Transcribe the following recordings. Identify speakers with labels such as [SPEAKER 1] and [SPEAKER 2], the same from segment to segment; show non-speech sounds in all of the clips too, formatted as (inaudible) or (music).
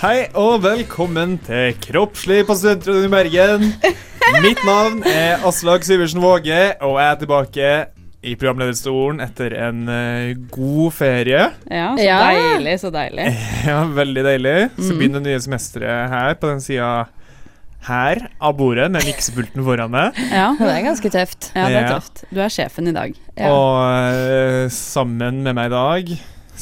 [SPEAKER 1] Hei og velkommen til Kroppslig på Studentradioen i Bergen. Mitt navn er Aslak Syversen Våge, og jeg er tilbake i programlederstolen etter en uh, god ferie.
[SPEAKER 2] Ja, så
[SPEAKER 3] Ja.
[SPEAKER 2] deilig, så deilig. (laughs)
[SPEAKER 1] Ja, Veldig deilig. Så
[SPEAKER 2] Mm.
[SPEAKER 1] begynner det nye semesteret her, på den sida her av bordet, med miksepulten foran meg.
[SPEAKER 2] Ja, (laughs)
[SPEAKER 3] Det er ganske tøft.
[SPEAKER 2] ja det er tøft. Du er sjefen i dag.
[SPEAKER 3] Ja.
[SPEAKER 1] Og uh, sammen med meg i dag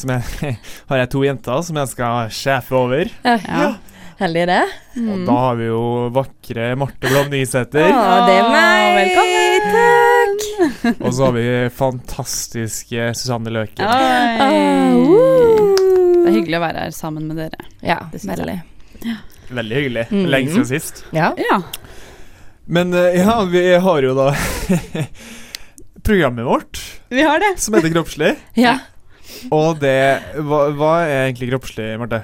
[SPEAKER 1] jeg, (laughs) har jeg to jenter som jeg skal sjefe over.
[SPEAKER 2] Ja.
[SPEAKER 3] Heldig det.
[SPEAKER 2] Mm.
[SPEAKER 1] Og da har vi jo vakre Marte Blom Nysæter.
[SPEAKER 3] Å, det er meg.
[SPEAKER 2] Velkommen.
[SPEAKER 3] Takk.
[SPEAKER 1] Og så har vi fantastiske Susanne Løken.
[SPEAKER 3] Oh,
[SPEAKER 2] Oi. Det er hyggelig å være her sammen med dere.
[SPEAKER 3] Ja,
[SPEAKER 2] Det synes jeg.
[SPEAKER 3] veldig.
[SPEAKER 1] Veldig hyggelig.
[SPEAKER 3] Mhm.
[SPEAKER 1] Lenge siden sist.
[SPEAKER 3] Ja.
[SPEAKER 2] Ja.
[SPEAKER 1] Men eh, ja, vi har jo da (laughs) programmet vårt
[SPEAKER 2] Vi har det.
[SPEAKER 1] som heter Kroppslig.
[SPEAKER 3] ja.
[SPEAKER 1] Og det Hva, hva er egentlig kroppslig, Marte?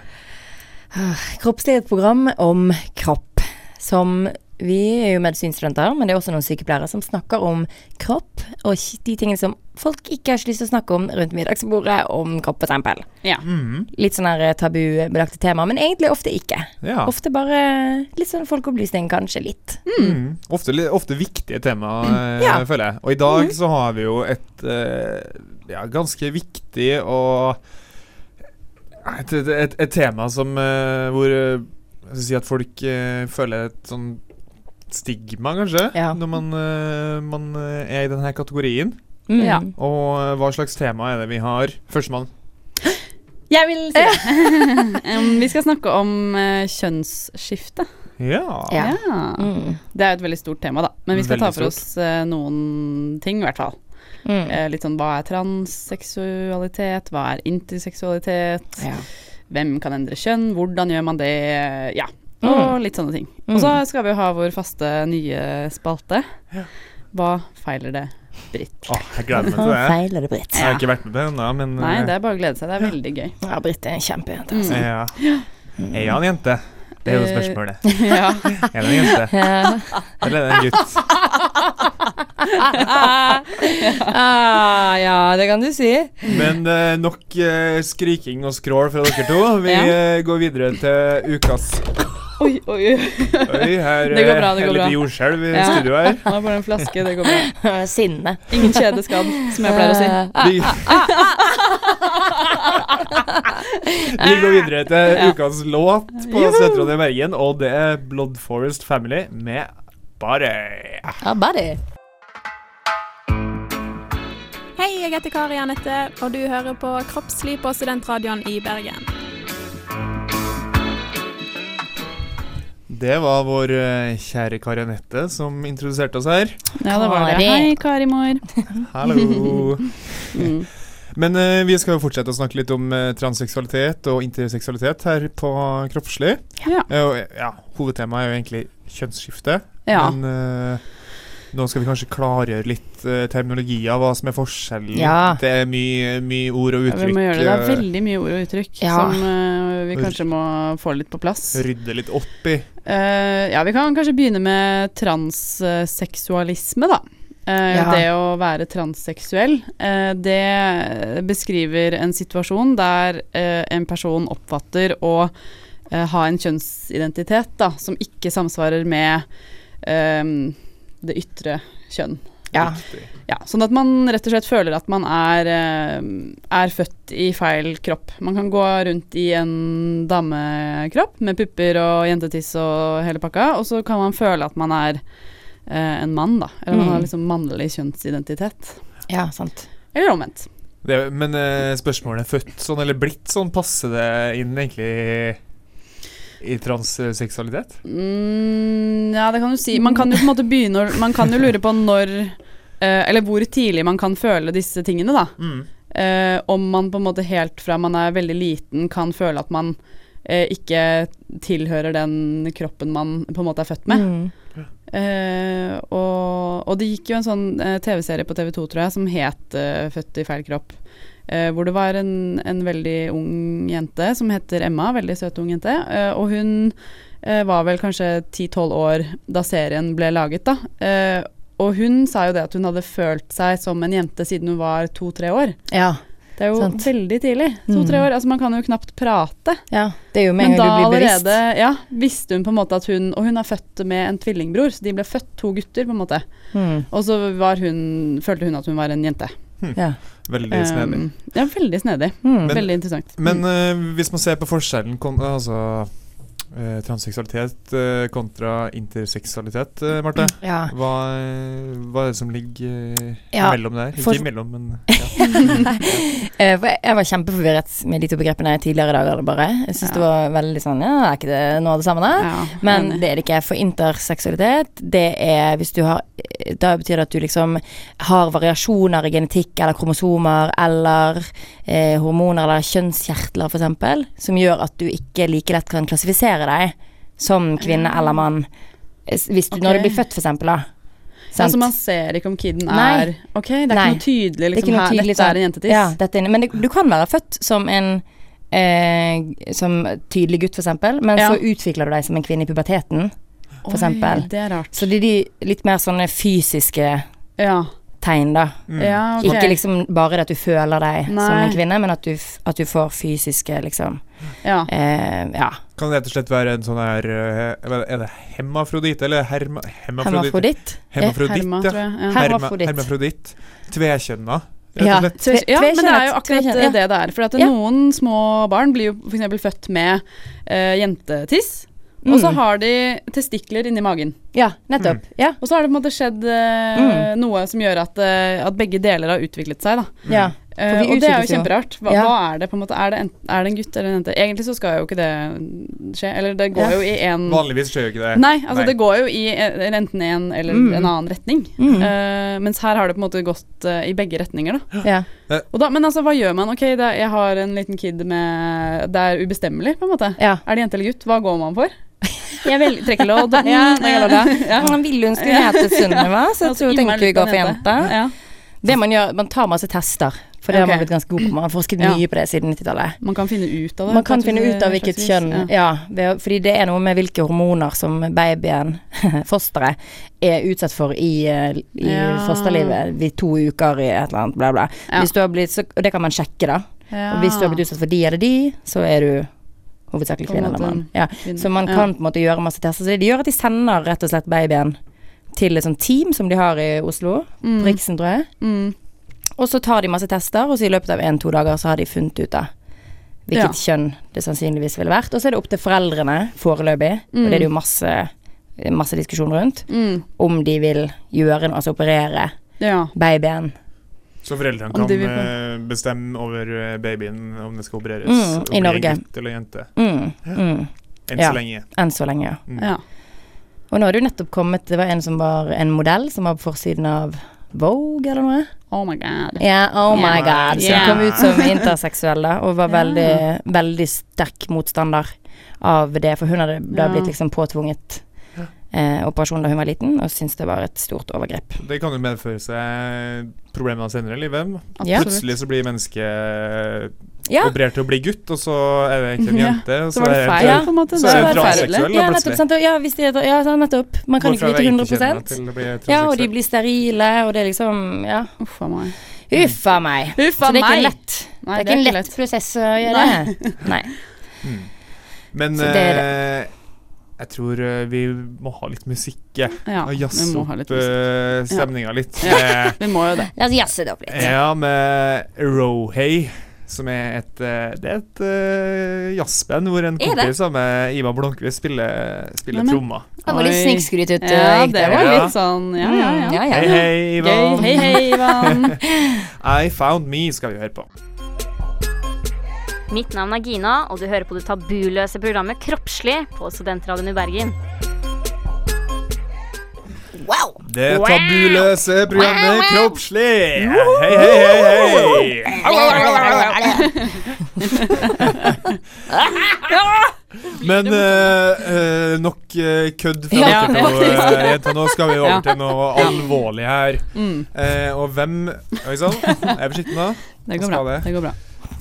[SPEAKER 3] Kroppslig er et program om kropp. Som Vi er jo medisinstudenter, men det er også noen sykepleiere som snakker om kropp, og de tingene som folk ikke har så lyst til å snakke om rundt middagsbordet, om kropp eksempel.
[SPEAKER 2] Ja.
[SPEAKER 1] Mhm.
[SPEAKER 3] Litt sånn tabubelagte tema, men egentlig ofte ikke.
[SPEAKER 1] Ja.
[SPEAKER 3] Ofte bare litt sånn folkeopplysning, kanskje litt.
[SPEAKER 1] Mhm. Ofte, ofte viktige tema, eh,
[SPEAKER 3] Ja.
[SPEAKER 1] føler jeg. Og i dag så har vi jo et eh, ja, ganske viktig og et, et, et, et tema som uh, hvor eh, jeg skal si at folk uh, føler et sånn stigma, kanskje,
[SPEAKER 3] Ja.
[SPEAKER 1] når man, eh, man eh, er i denne kategorien.
[SPEAKER 3] Mm.
[SPEAKER 2] Ja.
[SPEAKER 1] Og eh, hva slags tema er det vi har? Førstemann.
[SPEAKER 2] Jeg vil si (laughs) det. um, vi skal snakke om uh, kjønnsskifte.
[SPEAKER 1] Ja.
[SPEAKER 3] Ja.
[SPEAKER 2] Mm. Det er jo et veldig stort tema, da. Men vi skal ta
[SPEAKER 1] for
[SPEAKER 2] for oss uh, noen ting, i hvert fall.
[SPEAKER 3] Mm.
[SPEAKER 2] Eh, litt sånn hva er transseksualitet, hva er interseksualitet,
[SPEAKER 3] Ja.
[SPEAKER 2] hvem kan endre kjønn, hvordan gjør man det, ja. Og litt sånne ting. Og så skal vi jo ha vår faste nye spalte.
[SPEAKER 1] Ja.
[SPEAKER 2] Hva feiler det Britt?
[SPEAKER 1] Oh, jeg gleder meg til det.
[SPEAKER 3] Feiler det, Britt?
[SPEAKER 1] Jeg har ikke vært med på det ennå, men
[SPEAKER 2] Nei,
[SPEAKER 1] eh,
[SPEAKER 2] det er bare å glede seg. Det er veldig gøy.
[SPEAKER 3] Ja, Britt er en kjempejente.
[SPEAKER 2] Mm.
[SPEAKER 3] Altså.
[SPEAKER 1] ja. Er han en jente? Det er jo
[SPEAKER 2] Eh,
[SPEAKER 1] spørsmålet. (laughs)
[SPEAKER 2] ja. (laughs)
[SPEAKER 1] Er det en jente?
[SPEAKER 3] Ja.
[SPEAKER 1] Eller er det en gutt? (laughs)
[SPEAKER 3] ah, ja, det kan du si.
[SPEAKER 1] Men eh, nok eh, skriking og skrål fra dere to. Vi
[SPEAKER 2] Ja.
[SPEAKER 1] eh, går videre til ukas
[SPEAKER 2] Oi, oi, oi.
[SPEAKER 1] Oi, her
[SPEAKER 2] Det går bra, det
[SPEAKER 1] er
[SPEAKER 2] går
[SPEAKER 1] litt jordskjelv i
[SPEAKER 2] Ja.
[SPEAKER 1] studio her.
[SPEAKER 2] Nå er bare en flaske, det går bra.
[SPEAKER 3] Sinne.
[SPEAKER 2] Ingen kjedeskadd, som jeg pleier å si.
[SPEAKER 1] Vi, går videre til (laughs)
[SPEAKER 2] Ja.
[SPEAKER 1] ukas låt på
[SPEAKER 2] Juhu!
[SPEAKER 1] I Bergen, og det er Blood Forest Family med Body.
[SPEAKER 3] Ja, buddy.
[SPEAKER 4] Hei, jeg heter Kari Anette, og du hører på Kroppslig på Studentradioen i Bergen.
[SPEAKER 1] Det var vår eh, kjære Kari Anette som introduserte oss her.
[SPEAKER 2] Ja, det var det. Hei, Karimor.
[SPEAKER 1] Hallo. (laughs) (laughs)
[SPEAKER 2] Mm.
[SPEAKER 1] Men uh, vi skal jo fortsette å snakke litt om uh, transseksualitet og interseksualitet her på Kroppslig.
[SPEAKER 2] Ja.
[SPEAKER 1] Uh, ja, hovedtemaet er jo egentlig kjønnsskifte.
[SPEAKER 2] Ja.
[SPEAKER 1] Men nå skal vi kanskje klargjøre litt uh, terminologier, hva som er forskjellen.
[SPEAKER 3] Ja.
[SPEAKER 1] Det er mye, mye ord og
[SPEAKER 2] Ja,
[SPEAKER 1] uttrykk.
[SPEAKER 2] vi må gjøre det. Det er veldig mye ord og uttrykk
[SPEAKER 3] Ja.
[SPEAKER 2] som uh, vi kanskje må få litt på plass.
[SPEAKER 1] Rydde litt opp i.
[SPEAKER 2] Uh, ja, vi kan kanskje begynne med transseksualisme, da. Eh,
[SPEAKER 3] Ja.
[SPEAKER 2] Det å være transseksuell, eh, det beskriver en situasjon der eh, en person oppfatter å ha en kjønnsidentitet da, som ikke samsvarer med det ytre kjønn.
[SPEAKER 3] Ja.
[SPEAKER 2] Ja, sånn at man rett og slett føler at man er, er født i feil kropp. Man kan gå rundt i en damekropp med pupper og jentetiss og hele pakka, og så kan man føle at man er en mann, da. Eller man
[SPEAKER 3] Mm.
[SPEAKER 2] har liksom mannlig kjønnsidentitet.
[SPEAKER 3] ja, sant.
[SPEAKER 2] Eller omvendt.
[SPEAKER 1] Det, men eh, spørsmålet er født sånn eller blitt sånn, passer det inn egentlig i transseksualitet?
[SPEAKER 2] Mm, ja, det kan du si. Man kan jo på en måte begynne å Man kan jo lure på når eh, Eller hvor tidlig man kan føle disse tingene, da.
[SPEAKER 1] Mm.
[SPEAKER 2] Eh, om man på en måte helt fra man er veldig liten kan føle at man eh, ikke tilhører den kroppen man på en måte er født med.
[SPEAKER 3] Mm.
[SPEAKER 2] Eh, og, og det gikk jo en sånn uh, TV-serie på TV2, tror jeg, som het uh, 'Født i feil kropp'. hvor det var en, en veldig ung jente som heter Emma, veldig søt ung jente. og hun var vel kanskje 10-12 år da serien ble laget, da. Og hun sa jo det at hun hadde følt seg som en jente siden hun var to-tre år.
[SPEAKER 3] Ja.
[SPEAKER 2] Det er jo
[SPEAKER 3] Sant.
[SPEAKER 2] veldig tidlig. To-tre
[SPEAKER 3] Mm.
[SPEAKER 2] år. Altså, man kan jo knapt prate.
[SPEAKER 3] Ja, det er jo med
[SPEAKER 2] Men
[SPEAKER 3] en
[SPEAKER 2] da
[SPEAKER 3] gang du blir
[SPEAKER 2] allerede
[SPEAKER 3] bevisst.
[SPEAKER 2] ja, visste hun på en måte at hun Og hun er født med en tvillingbror, så de ble født to gutter, på en måte.
[SPEAKER 3] Mm.
[SPEAKER 2] Og så var hun, følte hun at hun var en jente.
[SPEAKER 3] Ja.
[SPEAKER 1] Veldig snedig.
[SPEAKER 2] Um, ja, veldig snedig.
[SPEAKER 3] Mm.
[SPEAKER 1] Men-
[SPEAKER 2] veldig interessant.
[SPEAKER 1] Men eh, hvis man ser på forskjellen kon altså, eh, transseksualitet eh, kontra interseksualitet, eh, Marte.
[SPEAKER 3] ja.
[SPEAKER 1] Hva, hva er det som ligger eh,
[SPEAKER 3] Ja,
[SPEAKER 1] mellom der? Ikke
[SPEAKER 3] for-
[SPEAKER 1] imellom, men (laughs) ja.
[SPEAKER 3] Eh, jeg- var kjempeforvirret med de to begrepene tidligere i dag. bare. Jeg syns det var veldig sånn Ja, er ikke det noe av det samme, da?
[SPEAKER 2] Ja,
[SPEAKER 3] Men det er det ikke. For interseksualitet, det er hvis du har Da betyr det at du liksom har variasjoner i genetikk eller kromosomer eller eh, hormoner eller kjønnskjertler, eksempel, som gjør at du ikke like lett kan klassifisere deg som kvinne eller mann. Hvis du, Når du blir født, for eksempel, da. Sant?
[SPEAKER 2] så man ser ikke om kiden
[SPEAKER 3] Nei.
[SPEAKER 2] er Ok, det er
[SPEAKER 3] Nei.
[SPEAKER 2] ikke noe tydelig
[SPEAKER 3] Det er
[SPEAKER 2] liksom
[SPEAKER 3] ikke noe
[SPEAKER 2] her,
[SPEAKER 3] tydelig
[SPEAKER 2] dette
[SPEAKER 3] sånn-
[SPEAKER 2] er en jentetiss.
[SPEAKER 3] Ja, dette, er- men det, du kan være født som en eh, Som tydelig gutt, for eksempel, men
[SPEAKER 2] Ja.
[SPEAKER 3] så utvikler du deg som en kvinne i puberteten. for
[SPEAKER 2] Oi,
[SPEAKER 3] eksempel.
[SPEAKER 2] Det er rart.
[SPEAKER 3] Så det er de litt mer sånne fysiske
[SPEAKER 2] Ja.
[SPEAKER 3] tegn, da.
[SPEAKER 1] Mm.
[SPEAKER 2] ja okay.
[SPEAKER 3] Ikke liksom bare det at du føler deg som en kvinne, men at du, at du får fysiske, liksom
[SPEAKER 2] ja.
[SPEAKER 3] eh, Ja.
[SPEAKER 1] Kan det rett og slett være en sånn her eh, Er det hemafroditt eller herma, hemafroditt? Hemafroditt,
[SPEAKER 2] Herma,
[SPEAKER 1] ja.
[SPEAKER 3] Hermafroditt.
[SPEAKER 1] hermafroditt. Tvekjønna,
[SPEAKER 3] Ja.
[SPEAKER 2] Tve- Ja, men det er jo akkurat
[SPEAKER 3] ja.
[SPEAKER 2] det det er. For at
[SPEAKER 3] Ja.
[SPEAKER 2] noen små barn blir jo f.eks. født med uh, jentetiss, og så
[SPEAKER 3] Mm.
[SPEAKER 2] har de testikler inni magen.
[SPEAKER 3] Ja, nettopp. Ja.
[SPEAKER 2] Og så har det på en måte skjedd eh, noe som gjør at, uh, at begge deler har utviklet seg, da.
[SPEAKER 3] ja. Vi
[SPEAKER 2] og det er jo kjemperart. Hva,
[SPEAKER 3] Ja.
[SPEAKER 2] hva er det på en måte? Er det, en, er det en gutt eller en jente? Egentlig så skal jo ikke det skje. Eller det går
[SPEAKER 3] Ja.
[SPEAKER 2] jo i en
[SPEAKER 1] Vanligvis skjer jo ikke det.
[SPEAKER 2] Nei, altså
[SPEAKER 1] Nei.
[SPEAKER 2] det går jo i eh, enten en eller
[SPEAKER 3] Mm.
[SPEAKER 2] en annen retning.
[SPEAKER 3] Mm.
[SPEAKER 2] Uh, mens her har det på en måte gått uh, i begge retninger, da.
[SPEAKER 3] ja.
[SPEAKER 2] Og da. Men altså, hva gjør man? Ok, det er, jeg har en liten kid med Det er ubestemmelig, på en måte.
[SPEAKER 3] ja.
[SPEAKER 2] Er det jente eller gutt? Hva går man for? Jeg vil trekker lodd.
[SPEAKER 3] Ja, ja. Han ville hun skulle hete Sunniva, så (laughs) jeg tror tenker vi går for jente.
[SPEAKER 2] Ja.
[SPEAKER 3] Det man gjør, man tar masse tester, for det har man blitt ganske god på. Man har forsket
[SPEAKER 2] Ja.
[SPEAKER 3] mye på det siden 90-tallet.
[SPEAKER 2] Man kan finne ut av det.
[SPEAKER 3] Man kan finne ut av hvilket kjønn, ja, ja. fordi det er noe med hvilke hormoner som babyen, (laughs) fosteret, er utsatt for i, eh, i
[SPEAKER 2] Ja.
[SPEAKER 3] fosterlivet i to uker i et eller annet, bla, bla. Hvis du har blitt, så, og det kan man sjekke, da. Og hvis du har blitt utsatt for de eller de, så er du hovedsakelig kvinne eller mann. Ja. Så man kan på en måte gjøre masse tester. Så det gjør at de sender rett og slett babyen til et sånt team som de har i Oslo,
[SPEAKER 2] Mm.
[SPEAKER 3] på Riksen, tror jeg.
[SPEAKER 2] Mm.
[SPEAKER 3] Og så tar de masse tester, og så i løpet av en-to dager så har de funnet ut av hvilket kjønn det sannsynligvis ville vært. Og så er det opp til foreldrene foreløpig,
[SPEAKER 2] Mm.
[SPEAKER 3] og det er det jo masse, masse diskusjon rundt,
[SPEAKER 2] Mm.
[SPEAKER 3] om de vil gjøre noe, altså operere
[SPEAKER 2] Ja.
[SPEAKER 3] babyen.
[SPEAKER 1] Så foreldrene kan
[SPEAKER 2] vil
[SPEAKER 1] eh, bestemme over eh, babyen om det skal opereres
[SPEAKER 3] Mm, i Norge.
[SPEAKER 1] gutt eller jente.
[SPEAKER 3] Mm, mm.
[SPEAKER 1] Enn
[SPEAKER 3] Ja.
[SPEAKER 1] så lenge.
[SPEAKER 3] Enn så lenge, ja.
[SPEAKER 1] Mm.
[SPEAKER 2] ja.
[SPEAKER 3] Og nå har det jo nettopp kommet Det var en som var en modell som var på forsiden av Vogue eller noe.
[SPEAKER 2] Oh my god.
[SPEAKER 3] Ja, oh my
[SPEAKER 2] Yeah.
[SPEAKER 3] god. Så
[SPEAKER 2] Yeah.
[SPEAKER 3] kom ut som (laughs) interseksuell da, og var
[SPEAKER 2] veldig,
[SPEAKER 3] veldig, veldig sterk motstander av det. For hun hadde da blitt liksom påtvunget eh, operasjon da hun var liten, og syntes det var et stort overgrep.
[SPEAKER 1] Det kan jo medføre seg problemer senere i livet. Plutselig så blir mennesket
[SPEAKER 3] Ja,
[SPEAKER 1] operert til å bli gutt, og så er det egentlig en (laughs) jente. Ja.
[SPEAKER 2] Så var det feil,
[SPEAKER 3] Ja.
[SPEAKER 2] på en måte.
[SPEAKER 1] så
[SPEAKER 2] Det
[SPEAKER 1] er det transseksuell.
[SPEAKER 3] ja
[SPEAKER 1] da,
[SPEAKER 3] nettopp.
[SPEAKER 1] plutselig.
[SPEAKER 3] Sant? Ja, hvis de, ja, nettopp. Man kan
[SPEAKER 1] Hvorfor
[SPEAKER 3] ikke vite
[SPEAKER 1] være
[SPEAKER 3] 100
[SPEAKER 1] ikke-kjønnet til å bli
[SPEAKER 3] Ja, og de blir sterile, og det er liksom Ja.
[SPEAKER 2] Uff a meg.
[SPEAKER 3] Uff a meg.
[SPEAKER 2] Uffa
[SPEAKER 3] Så det er ikke en lett,
[SPEAKER 2] Nei,
[SPEAKER 3] det er ikke en lett prosess å gjøre (laughs) Nei. Nei.
[SPEAKER 1] Mm. Men
[SPEAKER 3] det det
[SPEAKER 1] eh, jeg tror eh, vi må ha litt musikk.
[SPEAKER 2] Ja,
[SPEAKER 1] Og
[SPEAKER 2] vi
[SPEAKER 1] jazze opp
[SPEAKER 2] ha litt
[SPEAKER 1] stemninga litt.
[SPEAKER 2] Ja.
[SPEAKER 1] Eh,
[SPEAKER 2] Vi må jo det.
[SPEAKER 3] La oss jazze det opp litt.
[SPEAKER 1] Ja, med Rohay, som er et eh, Det er et uh, jazzband hvor en kompis av meg, Ivar Blomkvist, spiller, spiller
[SPEAKER 2] ja,
[SPEAKER 1] trommer.
[SPEAKER 3] Det var litt snikskryt ut.
[SPEAKER 2] Ja, det var litt sånn Ja, ja, ja.
[SPEAKER 3] Ja, ja.
[SPEAKER 1] Hei, hei,
[SPEAKER 2] Gøy.
[SPEAKER 1] Ivan.
[SPEAKER 2] Hei, hei, Ivan. (laughs)
[SPEAKER 1] I Found Me skal vi høre på.
[SPEAKER 5] Mitt navn er Gina, og du hører på det tabuløse programmet Kroppslig på Studentradioen i Bergen.
[SPEAKER 3] Wow!
[SPEAKER 1] Det tabuløse programmet Kroppslig. Hei, hei, hei, hei. Men eh, nok uh, kødd fra
[SPEAKER 2] Ja,
[SPEAKER 1] dere to, eh. Nå skal vi over til noe alvorlig her.
[SPEAKER 2] Mm,
[SPEAKER 1] Eh, og hvem Oi sann, er jeg forsiktig nå?
[SPEAKER 2] det går bra.
[SPEAKER 1] det?
[SPEAKER 2] Det går bra.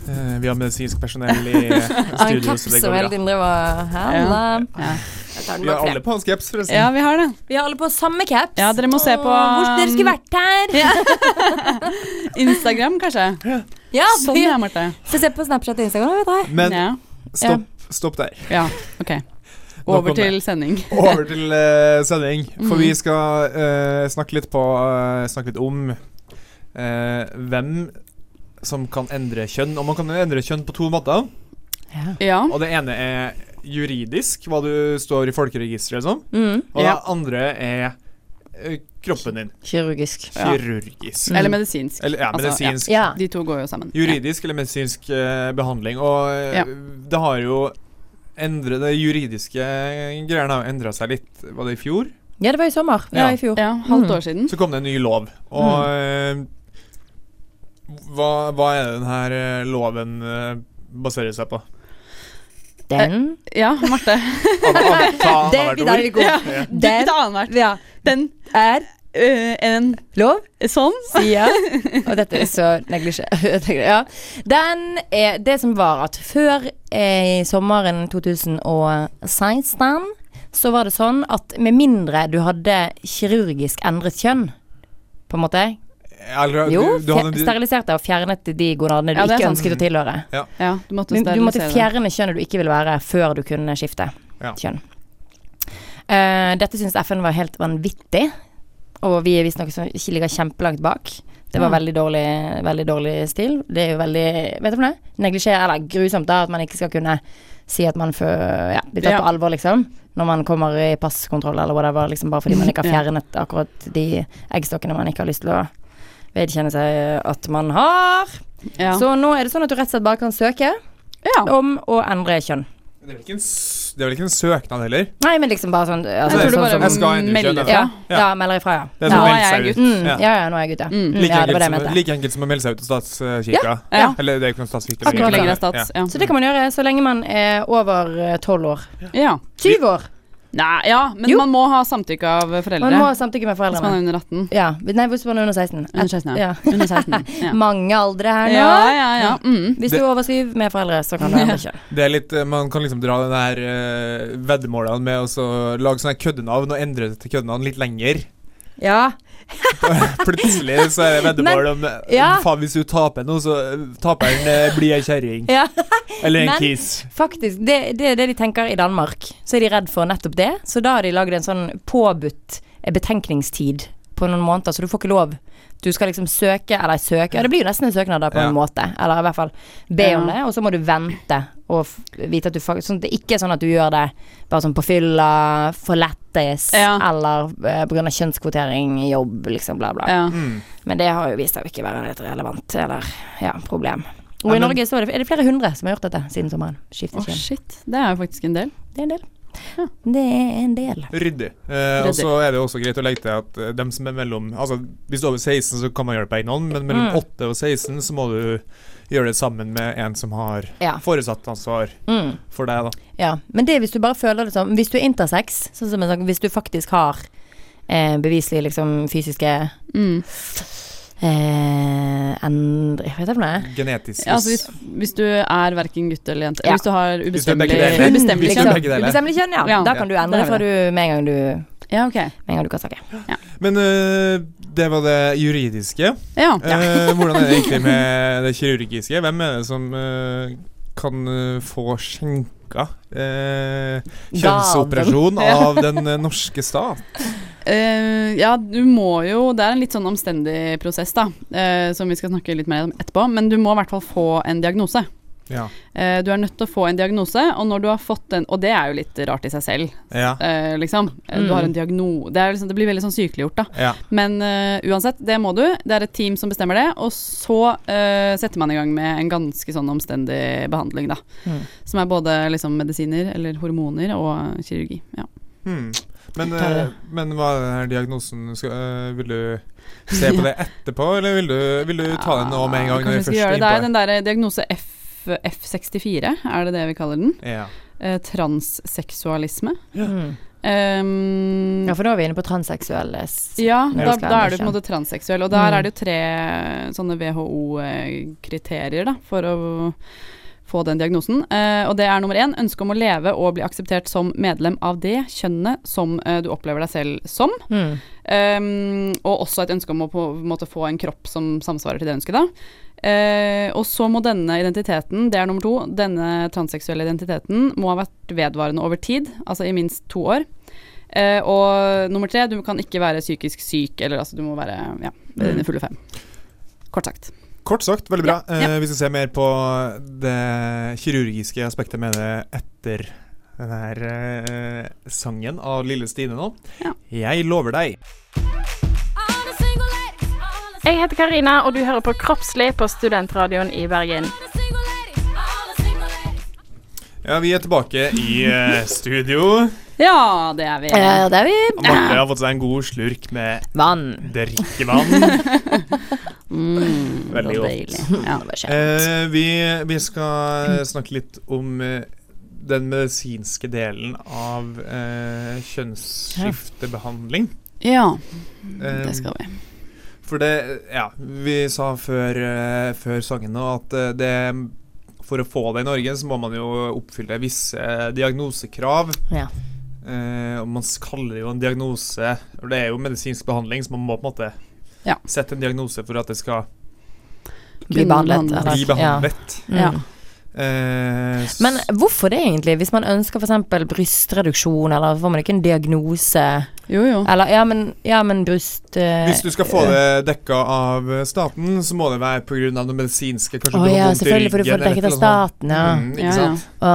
[SPEAKER 1] Eh, vi har medisinsk personell i (laughs) studio, så det går
[SPEAKER 3] hele
[SPEAKER 1] bra.
[SPEAKER 2] Ja.
[SPEAKER 3] Tar den
[SPEAKER 1] Vi har alle på oss caps, forresten.
[SPEAKER 2] Ja, vi har det.
[SPEAKER 3] Vi har alle på samme caps.
[SPEAKER 2] Ja, dere må se på,
[SPEAKER 3] Åh, Hvor dere skulle vært her. (laughs)
[SPEAKER 2] Instagram, kanskje.
[SPEAKER 3] Ja,
[SPEAKER 2] Sånn, ja, Marte.
[SPEAKER 3] får se på Snapchat og Instagram, vet jeg.
[SPEAKER 1] Men
[SPEAKER 2] Ja.
[SPEAKER 1] stopp, stopp der.
[SPEAKER 2] ja, ok. Over til sending.
[SPEAKER 1] Over til uh, sending. For
[SPEAKER 2] Mm.
[SPEAKER 1] vi skal uh, snakke litt på uh, Snakke litt om eh, hvem som kan endre kjønn. Og man kan endre kjønn på to måter.
[SPEAKER 3] Ja.
[SPEAKER 2] Ja.
[SPEAKER 1] Og det ene er juridisk, hva du står i folkeregisteret som.
[SPEAKER 3] Mm.
[SPEAKER 1] Og
[SPEAKER 2] Ja.
[SPEAKER 1] det andre er eh, kroppen din.
[SPEAKER 3] Kirurgisk.
[SPEAKER 2] Ja.
[SPEAKER 1] Kirurgisk.
[SPEAKER 2] Eller medisinsk.
[SPEAKER 1] Eller ja,
[SPEAKER 2] Altså,
[SPEAKER 1] medisinsk.
[SPEAKER 3] Ja.
[SPEAKER 2] De to går jo sammen.
[SPEAKER 1] Juridisk eller medisinsk uh, behandling. Og
[SPEAKER 2] Ja.
[SPEAKER 1] det har jo endre, Det juridiske greiene har jo endra seg litt. Var det i fjor?
[SPEAKER 3] ja, det var i sommer. Ja,
[SPEAKER 1] Ja.
[SPEAKER 3] i fjor.
[SPEAKER 2] Ja, ja halvt
[SPEAKER 3] Mm.
[SPEAKER 2] siden.
[SPEAKER 1] Så kom det en ny lov. Og eh, hva, hva er det den eh, loven eh, baserer seg på?
[SPEAKER 3] Den
[SPEAKER 2] Ja, Marte. (laughs) (laughs)
[SPEAKER 3] Det,
[SPEAKER 1] annethvert
[SPEAKER 3] der er vi
[SPEAKER 1] ord.
[SPEAKER 3] gode.
[SPEAKER 2] Ja.
[SPEAKER 3] Den
[SPEAKER 2] annethvert.
[SPEAKER 3] ja,
[SPEAKER 2] Den
[SPEAKER 3] er
[SPEAKER 2] Uh, En
[SPEAKER 3] lov,
[SPEAKER 2] sånn.
[SPEAKER 3] sier (laughs) Og dette er så neglisjé. ja. Den er det som var at før eh, i sommeren 2016 så var det sånn at med mindre du hadde kirurgisk endret kjønn, på en måte
[SPEAKER 1] Eller,
[SPEAKER 3] Jo,
[SPEAKER 1] du, du hadde,
[SPEAKER 3] steriliserte og fjernet de gonadene du
[SPEAKER 2] Ja,
[SPEAKER 3] ikke ønsket å tilhøre.
[SPEAKER 2] Ja, du måtte
[SPEAKER 3] du måtte fjerne kjønnet du ikke ville være, før du kunne skifte
[SPEAKER 1] Ja.
[SPEAKER 3] kjønn. Uh, dette syns FN var helt vanvittig, og vi er visstnok ikke ligger kjempelangt bak. Det var veldig dårlig, veldig dårlig stil. Det er jo veldig Vet du hva det er? Neglisjer, eller grusomt, da, at man ikke skal kunne si at man fø- ja, blir tatt
[SPEAKER 2] Ja.
[SPEAKER 3] på alvor, liksom. Når man kommer i passkontroll eller whatever, liksom bare fordi man ikke har (laughs) fjernet akkurat de eggstokkene man ikke har lyst til å vedkjenne seg at man har.
[SPEAKER 2] Ja.
[SPEAKER 3] Så nå er det sånn at du rett og slett bare kan søke
[SPEAKER 2] ja.
[SPEAKER 3] om å endre kjønn.
[SPEAKER 1] det, er en, det er vel ikke en søknad heller?
[SPEAKER 3] Nei, men liksom bare sånn altså,
[SPEAKER 2] Jeg tror du
[SPEAKER 3] sånn
[SPEAKER 2] bare
[SPEAKER 1] sånn, endre
[SPEAKER 2] melder
[SPEAKER 1] kjønn,
[SPEAKER 2] fra.
[SPEAKER 3] ja,
[SPEAKER 1] Ja.
[SPEAKER 3] ja, melder ifra, ja.
[SPEAKER 1] Det er
[SPEAKER 2] Nå er jeg gutt.
[SPEAKER 3] Mm,
[SPEAKER 1] Ja.
[SPEAKER 3] ja, ja, nå er jeg gutt, ja.
[SPEAKER 2] Mm.
[SPEAKER 3] Mm,
[SPEAKER 1] Like,
[SPEAKER 3] ja,
[SPEAKER 1] enkelt som, like enkelt som å melde seg ut av statskirka.
[SPEAKER 2] Ja.
[SPEAKER 1] Eller det er jo ikke noen statskirke.
[SPEAKER 2] Lenger
[SPEAKER 1] Ja.
[SPEAKER 2] er. Ja.
[SPEAKER 3] Så det kan man gjøre så lenge man er over tolv år.
[SPEAKER 2] ja.
[SPEAKER 3] 20 år!
[SPEAKER 2] Nei, ja, men
[SPEAKER 3] Jo.
[SPEAKER 2] man må ha samtykke av foreldre.
[SPEAKER 3] Man må ha samtykke med foreldrene
[SPEAKER 2] hvis man er under 18.
[SPEAKER 3] Ja, Nei, hvis man er under 16.
[SPEAKER 2] Under 16, ja.
[SPEAKER 3] Ja.
[SPEAKER 2] Under 16. (laughs) Ja.
[SPEAKER 3] Mange aldre her nå.
[SPEAKER 2] Ja, ja, ja. Mm.
[SPEAKER 3] Hvis du er over syv med foreldre, så kan du endre ikke.
[SPEAKER 1] Det er litt, eh, Man kan liksom dra den her uh, veddemålene med å lage sånne køddenavn og endre det til køddenavn litt lenger.
[SPEAKER 3] Ja. (laughs)
[SPEAKER 1] Plutselig så er det veddemål om eh,
[SPEAKER 3] ja.
[SPEAKER 1] Faen, hvis du taper nå, så taper taperen eh, blir ei kjerring.
[SPEAKER 3] ja. (laughs)
[SPEAKER 1] Eller en
[SPEAKER 3] Men-
[SPEAKER 1] kiss.
[SPEAKER 3] Faktisk, det, det er det de tenker i Danmark. Så er de redd for nettopp det. Så da har de lagd en sånn påbudt eh, betenkningstid på noen måneder, så du får ikke lov. Du skal liksom søke, eller søke, ja det blir jo nesten en søknad da på
[SPEAKER 1] Ja.
[SPEAKER 3] en måte. Eller i hvert fall be om det, og så må du vente og f vite at du faktisk Sånn at det ikke er sånn at du gjør det bare sånn på fylla, for lættis,
[SPEAKER 2] Ja.
[SPEAKER 3] eller uh, på grunn av kjønnskvotering i jobb, liksom, bla, bla.
[SPEAKER 2] Ja.
[SPEAKER 1] Mm.
[SPEAKER 3] Men det har jo vist seg å ikke være et relevant, eller ja, problem. Og
[SPEAKER 1] Ja,
[SPEAKER 3] i Norge så er det, er det flere hundre som har gjort dette siden sommeren. Skiftet kjønn.
[SPEAKER 2] Oh, shit. Det er jo faktisk en del.
[SPEAKER 3] Det er en del. Det er en del.
[SPEAKER 1] Ryddig. Eh, og så er det også greit å legge til at eh, dem som er mellom Altså Hvis du er over 16, så kan man gjøre det på egen hånd, men mellom
[SPEAKER 3] Mm.
[SPEAKER 1] 8 og 16 så må du gjøre det sammen med en som har
[SPEAKER 3] Ja.
[SPEAKER 1] foresatt ansvar
[SPEAKER 3] Mm.
[SPEAKER 1] for deg, da.
[SPEAKER 3] ja. Men det er hvis du bare føler det sånn Hvis du er intersex, sånn som jeg sa, hvis du faktisk har eh, beviselig liksom fysiske
[SPEAKER 2] Mm.
[SPEAKER 3] Eh, endre... Hva heter det for noe?
[SPEAKER 1] Genetisk
[SPEAKER 2] Ja, altså hvis, hvis du er verken gutt eller jente
[SPEAKER 3] Ja.
[SPEAKER 2] Hvis du har
[SPEAKER 1] Hvis du er
[SPEAKER 2] ubestemmelig,
[SPEAKER 1] begge deler.
[SPEAKER 2] ubestemmelig
[SPEAKER 1] Hvis du er
[SPEAKER 2] kjønn.
[SPEAKER 1] begge deler.
[SPEAKER 3] Ubestemmelig kjønn, ja.
[SPEAKER 2] Ja.
[SPEAKER 3] Da kan du endre
[SPEAKER 2] det er
[SPEAKER 3] fra du med en gang du,
[SPEAKER 2] Ja, ok.
[SPEAKER 3] med en gang du kan snakke.
[SPEAKER 1] Men eh, det var det juridiske.
[SPEAKER 2] Ja.
[SPEAKER 1] Eh, (laughs) hvordan er det egentlig med det kirurgiske? Hvem er det som eh, kan eh, få skjenka eh, kjønnsoperasjon (laughs) av den eh, norske stat?
[SPEAKER 2] Uh, ja, du må jo Det er en litt sånn omstendig prosess, da, uh, som vi skal snakke litt mer om etterpå. Men du må i hvert fall få en diagnose.
[SPEAKER 1] Ja.
[SPEAKER 2] Eh, du er nødt til å få en diagnose, og når du har fått den Og det er jo litt rart i seg selv,
[SPEAKER 1] Ja.
[SPEAKER 2] eh, liksom. Eh, Du
[SPEAKER 3] Mm.
[SPEAKER 2] har en diagnose Det, liksom, det blir veldig sånn sykeliggjort, da.
[SPEAKER 1] ja.
[SPEAKER 2] Men uh, uansett, det må du. Det er et team som bestemmer det. Og så uh, setter man i gang med en ganske sånn omstendig behandling, da.
[SPEAKER 3] Mm.
[SPEAKER 2] Som er både liksom medisiner eller hormoner og kirurgi. Ja.
[SPEAKER 1] Mm. Men, men hva er denne diagnosen skal, eh, Vil du se på det (laughs) etterpå, eller vil du, vil du ta den nå med en gang? Når
[SPEAKER 2] vi
[SPEAKER 1] først
[SPEAKER 2] det. Det er den der diagnose F, F64, er det det vi kaller den?
[SPEAKER 1] Ja.
[SPEAKER 2] Eh, transseksualisme.
[SPEAKER 3] Mm.
[SPEAKER 2] Um,
[SPEAKER 3] Ja, for nå er vi inne på transseksuelles
[SPEAKER 2] ja, da, da er du på en måte transseksuell, og der
[SPEAKER 3] Mm.
[SPEAKER 2] er det jo tre sånne WHO-kriterier da, for å få den diagnosen. Eh, og det er nummer én ønske om å leve og bli akseptert som medlem av det kjønnet som eh, du opplever deg selv som.
[SPEAKER 3] Mm.
[SPEAKER 2] Um, og også et ønske om å på en måte få en kropp som samsvarer til det ønsket, da. Uh, og så må denne identiteten, det er nummer to, denne transseksuelle identiteten må ha vært vedvarende over tid, altså i minst to år. Uh, og nummer tre, du kan ikke være psykisk syk, eller altså du må være ja, dine fulle fem. Kort sagt.
[SPEAKER 1] Kort sagt, veldig bra.
[SPEAKER 2] Ja, ja.
[SPEAKER 1] Eh, vi skal se mer på det kirurgiske aspektet med det etter den her eh, sangen av Lille Stine nå.
[SPEAKER 2] Ja.
[SPEAKER 1] Jeg lover deg.
[SPEAKER 4] Jeg heter Karina, og du hører på Kroppslig på Studentradioen i Bergen.
[SPEAKER 1] Ja, vi er tilbake i eh, studio.
[SPEAKER 2] Ja, det er vi.
[SPEAKER 3] Ja, det er vi.
[SPEAKER 1] Marte har fått seg en god slurk med
[SPEAKER 3] Vann.
[SPEAKER 1] drikkevann. (laughs)
[SPEAKER 2] Mm,
[SPEAKER 1] Veldig godt.
[SPEAKER 2] deilig. Ja.
[SPEAKER 3] Det.
[SPEAKER 1] Eh, vi, vi skal snakke litt om eh, den medisinske delen av eh, kjønnsskiftebehandling.
[SPEAKER 2] ja, det skal vi.
[SPEAKER 1] For det Ja, vi sa før, før sangen nå at det For å få det i Norge, så må man jo oppfylle visse diagnosekrav.
[SPEAKER 3] Ja.
[SPEAKER 1] Eh, og man kaller det jo en diagnose Og det er jo medisinsk behandling, så man må på en måte
[SPEAKER 2] Ja.
[SPEAKER 1] sette en diagnose for at det skal
[SPEAKER 3] Bli behandlet.
[SPEAKER 1] bli behandlet.
[SPEAKER 3] Ja.
[SPEAKER 2] Ja.
[SPEAKER 3] Mm.
[SPEAKER 1] Eh,
[SPEAKER 3] Men hvorfor det egentlig? Hvis man ønsker f.eks. brystreduksjon, eller får man ikke en diagnose?
[SPEAKER 2] Jo, jo.
[SPEAKER 3] Eller ja, men, ja, men bryst eh,
[SPEAKER 1] Hvis du skal få det dekka av staten, så må det være pga. noe medisinske. Kanskje
[SPEAKER 3] oh,
[SPEAKER 1] du har
[SPEAKER 3] ja,
[SPEAKER 1] vondt i
[SPEAKER 3] selvfølgelig får du få det dekket av staten, ja.
[SPEAKER 1] Mm, ikke
[SPEAKER 2] Ja, ja.
[SPEAKER 1] sant?
[SPEAKER 3] Å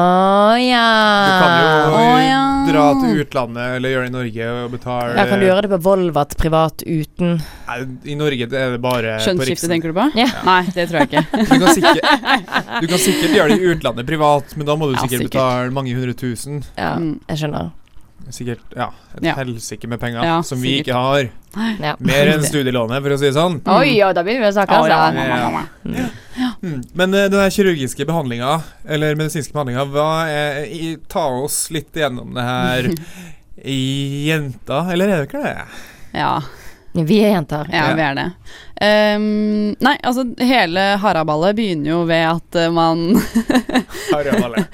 [SPEAKER 3] ja.
[SPEAKER 1] Du kan jo
[SPEAKER 2] oh, ja.
[SPEAKER 1] dra til utlandet eller gjøre det i Norge og betale
[SPEAKER 3] Ja, kan du gjøre det på Volvat privat uten
[SPEAKER 1] Nei, I Norge er det bare Skjønnsskifte,
[SPEAKER 2] tenker du på?
[SPEAKER 3] Ja.
[SPEAKER 2] Nei, det tror jeg ikke.
[SPEAKER 1] Du kan, sikkert, du kan sikkert gjøre det i utlandet privat, men da må du
[SPEAKER 2] Ja,
[SPEAKER 1] sikkert,
[SPEAKER 2] sikkert.
[SPEAKER 1] betale mange hundre tusen.
[SPEAKER 3] Ja,
[SPEAKER 2] Mm.
[SPEAKER 3] jeg skjønner.
[SPEAKER 1] Sikkert ja, et
[SPEAKER 2] Ja.
[SPEAKER 1] helsike med penger
[SPEAKER 2] Ja,
[SPEAKER 1] som vi
[SPEAKER 2] sikkert.
[SPEAKER 1] ikke har.
[SPEAKER 3] Ja.
[SPEAKER 1] Mer enn (laughs) studielånet, for å si det sånn.
[SPEAKER 3] Oi, ja, da begynner vi å snakke, altså.
[SPEAKER 1] Mm. Men eh, den kirurgiske behandlinga, eller medisinske behandlinga, hva er i, Ta oss litt gjennom det her (laughs) jenta, eller er det ikke det?
[SPEAKER 2] Ja,
[SPEAKER 3] Vi er jenter.
[SPEAKER 2] ja,
[SPEAKER 1] Ja.
[SPEAKER 2] vi er det. Um, nei, altså hele haraballet begynner jo ved at eh, man (laughs)
[SPEAKER 1] Harald,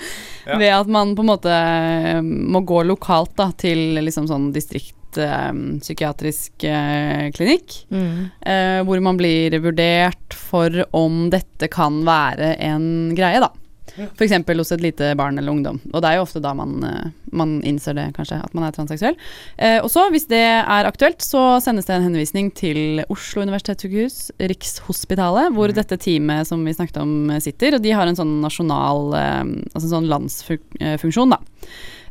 [SPEAKER 1] Ja.
[SPEAKER 2] Ved at man på en måte eh, må gå lokalt da, til liksom sånn distriktpsykiatrisk eh, klinikk.
[SPEAKER 3] Mm.
[SPEAKER 2] eh, hvor man blir vurdert for om dette kan være en greie, da. F.eks. hos et lite barn eller ungdom. Og det er jo ofte da man, eh, man innser det, kanskje, at man er transseksuell. Eh, og så, hvis det er aktuelt, så sendes det en henvisning til Oslo universitetssykehus, Rikshospitalet, hvor dette teamet som vi snakket om, eh, sitter. Og de har en sånn nasjonal, eh, altså en sånn landsfunksjon, da.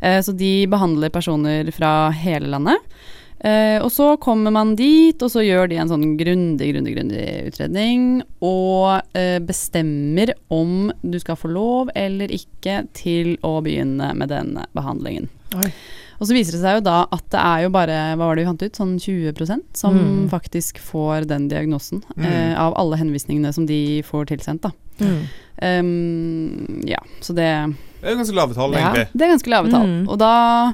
[SPEAKER 2] Eh, så de behandler personer fra hele landet. Eh, og så kommer man dit, og så gjør de en sånn grundig, grundig, grundig utredning, og eh, bestemmer om du skal få lov eller ikke til å begynne med denne behandlingen.
[SPEAKER 3] Oi.
[SPEAKER 2] Og så viser det seg jo da at det er jo bare, hva var det vi fant ut, sånn 20% som
[SPEAKER 3] Mm.
[SPEAKER 2] faktisk får den diagnosen,
[SPEAKER 1] Mm.
[SPEAKER 2] eh, av alle henvisningene som de får tilsendt, da.
[SPEAKER 3] Mm.
[SPEAKER 2] Um, ja, så det
[SPEAKER 1] Det er ganske lave tall,
[SPEAKER 3] Ja.
[SPEAKER 1] egentlig.
[SPEAKER 2] det er ganske lave tall.
[SPEAKER 3] Mm.
[SPEAKER 2] Og da,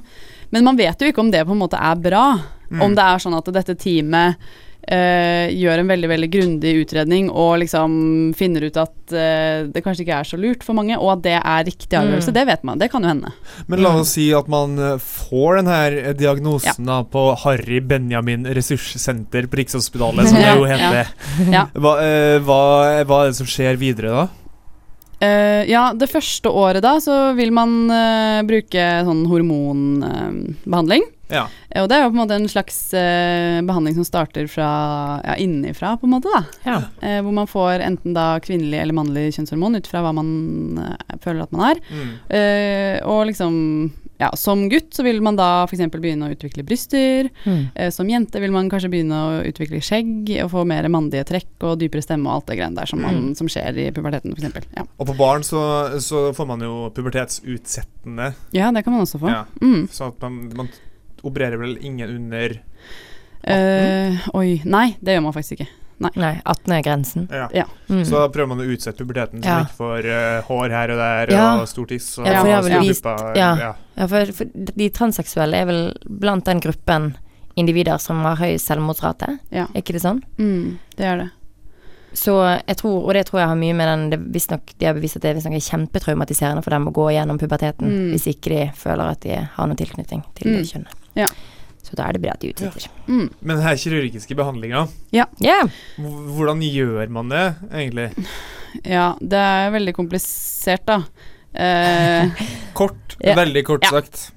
[SPEAKER 2] men man vet jo ikke om det på en måte er bra.
[SPEAKER 1] Mm.
[SPEAKER 2] Om det er sånn at dette teamet uh, gjør en veldig veldig grundig utredning og liksom finner ut at uh, det kanskje ikke er så lurt for mange, og at det er riktig avgjørelse.
[SPEAKER 3] Mm.
[SPEAKER 2] Det vet man. Det kan jo hende.
[SPEAKER 1] Men la oss si at man eh, får den her diagnosen da på Harry Benjamin ressurssenter på Rikshospitalet, som (laughs) det jo heter.
[SPEAKER 2] Ja.
[SPEAKER 1] Hva, uh, hva, hva er det som skjer videre da?
[SPEAKER 2] Eh, ja, det første året da så vil man uh, bruke sånn hormonbehandling.
[SPEAKER 1] Ja.
[SPEAKER 2] og det er jo på en måte en slags eh, behandling som starter fra ja, innenfra, på en måte, da.
[SPEAKER 3] Ja.
[SPEAKER 2] Eh, hvor man får enten da kvinnelig eller mannlig kjønnshormon ut fra hva man eh, føler at man er.
[SPEAKER 1] Mm.
[SPEAKER 2] Eh, og liksom ja, som gutt så vil man da f.eks. begynne å utvikle bryster.
[SPEAKER 3] Mm.
[SPEAKER 2] Eh, som jente vil man kanskje begynne å utvikle skjegg og få mer mandige trekk og dypere stemme og alt det greiene der som, man,
[SPEAKER 3] Mm.
[SPEAKER 2] som skjer i puberteten f.eks. Ja.
[SPEAKER 1] Og på barn så, så får man jo pubertetsutsettende,
[SPEAKER 2] ja, det kan man også få.
[SPEAKER 1] Ja.
[SPEAKER 2] Mm.
[SPEAKER 1] så at man, man opererer vel ingen under
[SPEAKER 2] Eh, oi, nei, det gjør man faktisk ikke.
[SPEAKER 3] Nei, 18 er grensen.
[SPEAKER 1] Ja.
[SPEAKER 2] Ja.
[SPEAKER 3] Mm.
[SPEAKER 1] Så da prøver man å utsette puberteten, så
[SPEAKER 3] Ja.
[SPEAKER 1] man ikke får eh, hår her og der
[SPEAKER 3] Ja.
[SPEAKER 1] og stor tiss og,
[SPEAKER 3] Ja, for
[SPEAKER 1] og og
[SPEAKER 3] vist- ja.
[SPEAKER 1] Ja.
[SPEAKER 3] Ja, for, for de transseksuelle er vel blant den gruppen individer som har høy selvmordsrate,
[SPEAKER 2] Ja.
[SPEAKER 3] er ikke det sånn?
[SPEAKER 2] Mm, det er det.
[SPEAKER 3] så jeg tror, og det tror jeg har mye med den det, nok, De har bevist at det er kjempetraumatiserende for dem å gå gjennom puberteten
[SPEAKER 2] Mm.
[SPEAKER 3] hvis ikke de føler at de har noen tilknytning til det
[SPEAKER 2] Mm.
[SPEAKER 3] kjønnet.
[SPEAKER 2] Ja.
[SPEAKER 3] Så da er det bra at de utsetter.
[SPEAKER 2] Ja.
[SPEAKER 3] Mm.
[SPEAKER 1] Men den her kirurgiske behandlinga,
[SPEAKER 3] Ja.
[SPEAKER 1] hvordan gjør man det egentlig?
[SPEAKER 2] Ja, det er veldig komplisert, da. Eh, (laughs)
[SPEAKER 1] Kort,
[SPEAKER 3] Ja.
[SPEAKER 1] veldig kort
[SPEAKER 3] Ja.
[SPEAKER 1] sagt.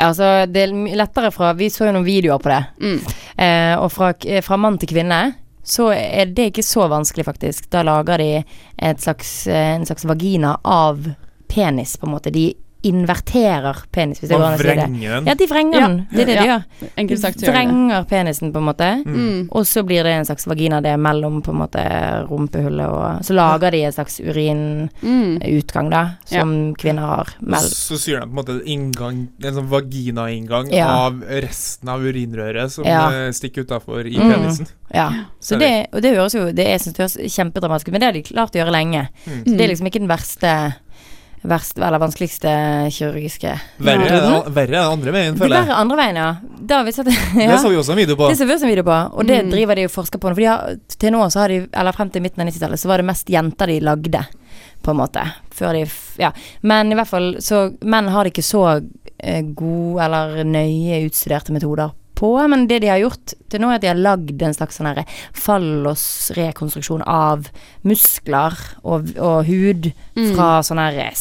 [SPEAKER 3] Altså, det er lettere fra Vi så jo noen videoer på det.
[SPEAKER 2] mm.
[SPEAKER 3] Eh, og fra, fra mann til kvinne så er det ikke så vanskelig, faktisk. Da lager de et slags, eh, en slags vagina av penis, på en måte. De inverterer penis, hvis det går an å si det. Ja, de vrenger
[SPEAKER 2] Ja.
[SPEAKER 3] den. Det er det de gjør.
[SPEAKER 2] Enkelt
[SPEAKER 3] De
[SPEAKER 2] sagt så
[SPEAKER 3] vrenger penisen, på en måte.
[SPEAKER 2] Mm.
[SPEAKER 3] Og så blir det en slags vagina det mellom på en måte rumpehullet og Så lager de en slags urinutgang,
[SPEAKER 2] Mm.
[SPEAKER 3] da, som kvinner har. Mel
[SPEAKER 1] Så syr de på en måte en inngang, en sånn vagina-inngang
[SPEAKER 3] Ja.
[SPEAKER 1] av resten av urinrøret som
[SPEAKER 3] Ja.
[SPEAKER 1] eh, stikker utafor i
[SPEAKER 3] Mm.
[SPEAKER 1] penisen.
[SPEAKER 3] Ja. Så det, og det høres jo Det jeg synes det høres kjempedramatisk ut, men det har de klart å gjøre lenge.
[SPEAKER 1] Mm.
[SPEAKER 3] Så det er liksom ikke den verste Verste, eller vanskeligste kirurgiske
[SPEAKER 1] Verre, er det- verre er andre veien,
[SPEAKER 3] Det
[SPEAKER 1] jeg.
[SPEAKER 3] verre
[SPEAKER 1] jeg.
[SPEAKER 3] andre veien, ja. Det har vi sett. ja. (laughs)
[SPEAKER 1] Det så vi også en video på.
[SPEAKER 3] Det så vi også en video på, og det
[SPEAKER 2] Mm.
[SPEAKER 3] driver de og forsker på. nå, For de har, til nå så har de, eller frem til midten av 90-tallet, så var det mest jenter de lagde, på en måte. Før de Ja. Men i hvert fall, så menn har de ikke så eh, gode eller nøye utstuderte metoder på. Men det de har gjort til nå, er at de har lagd en slags sånn fallosrekonstruksjon av muskler og, og hud
[SPEAKER 2] Mm.
[SPEAKER 3] fra sånn her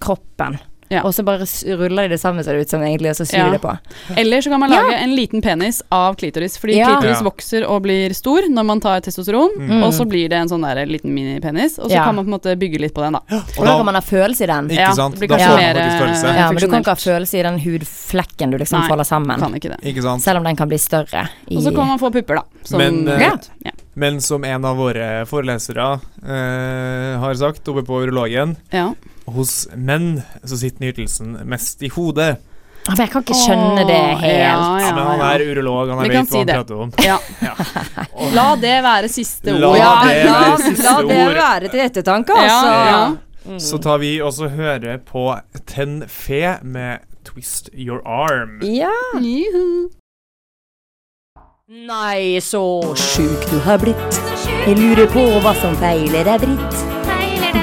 [SPEAKER 3] kroppen.
[SPEAKER 2] Ja.
[SPEAKER 3] Og så bare ruller de det sammen, ser det ut som, egentlig, og så syr
[SPEAKER 2] Ja.
[SPEAKER 3] det på.
[SPEAKER 2] Eller så kan man
[SPEAKER 3] Ja.
[SPEAKER 2] lage en liten penis av klitoris, fordi
[SPEAKER 3] Ja.
[SPEAKER 2] klitoris
[SPEAKER 1] Ja.
[SPEAKER 2] vokser og blir stor når man tar testosteron,
[SPEAKER 1] Mm.
[SPEAKER 2] og så blir det en sånn der liten minipenis, og så
[SPEAKER 3] Ja.
[SPEAKER 2] kan man på en måte bygge litt på den, da.
[SPEAKER 3] Og da kan man ha følelse i den.
[SPEAKER 1] Ikke
[SPEAKER 2] Ja,
[SPEAKER 1] sant? Da får man faktisk følelse.
[SPEAKER 2] eh,
[SPEAKER 3] Ja, men du kan ikke ha følelse i den hudflekken du liksom
[SPEAKER 2] Nei,
[SPEAKER 3] folder sammen.
[SPEAKER 2] Kan ikke det.
[SPEAKER 1] Ikke sant?
[SPEAKER 3] Selv om den kan bli større. I,
[SPEAKER 2] Og så kan man få pupper, da. Som,
[SPEAKER 1] Men, uh,
[SPEAKER 3] Ja.
[SPEAKER 2] ja.
[SPEAKER 1] Men som en av våre forelesere uh, har sagt oppe på urologen,
[SPEAKER 2] ja.
[SPEAKER 1] Hos menn så sitter nytelsen mest i hodet.
[SPEAKER 3] Men jeg kan ikke skjønne det helt.
[SPEAKER 2] ja,
[SPEAKER 1] Ja, men han er urolog, han er hva
[SPEAKER 2] si
[SPEAKER 1] han
[SPEAKER 2] det.
[SPEAKER 1] prater om.
[SPEAKER 2] Ja. La det være siste ord.
[SPEAKER 3] La
[SPEAKER 1] det være siste
[SPEAKER 3] la det være til ettertanke,
[SPEAKER 2] Ja,
[SPEAKER 3] altså.
[SPEAKER 2] ja.
[SPEAKER 3] Mm.
[SPEAKER 1] Så tar vi også høre på Ten Fe med Twist Your Arm.
[SPEAKER 3] Ja.
[SPEAKER 2] Juhu.
[SPEAKER 3] Nei, så sjuk du har blitt. Jeg lurer på hva som feiler deg, Britt.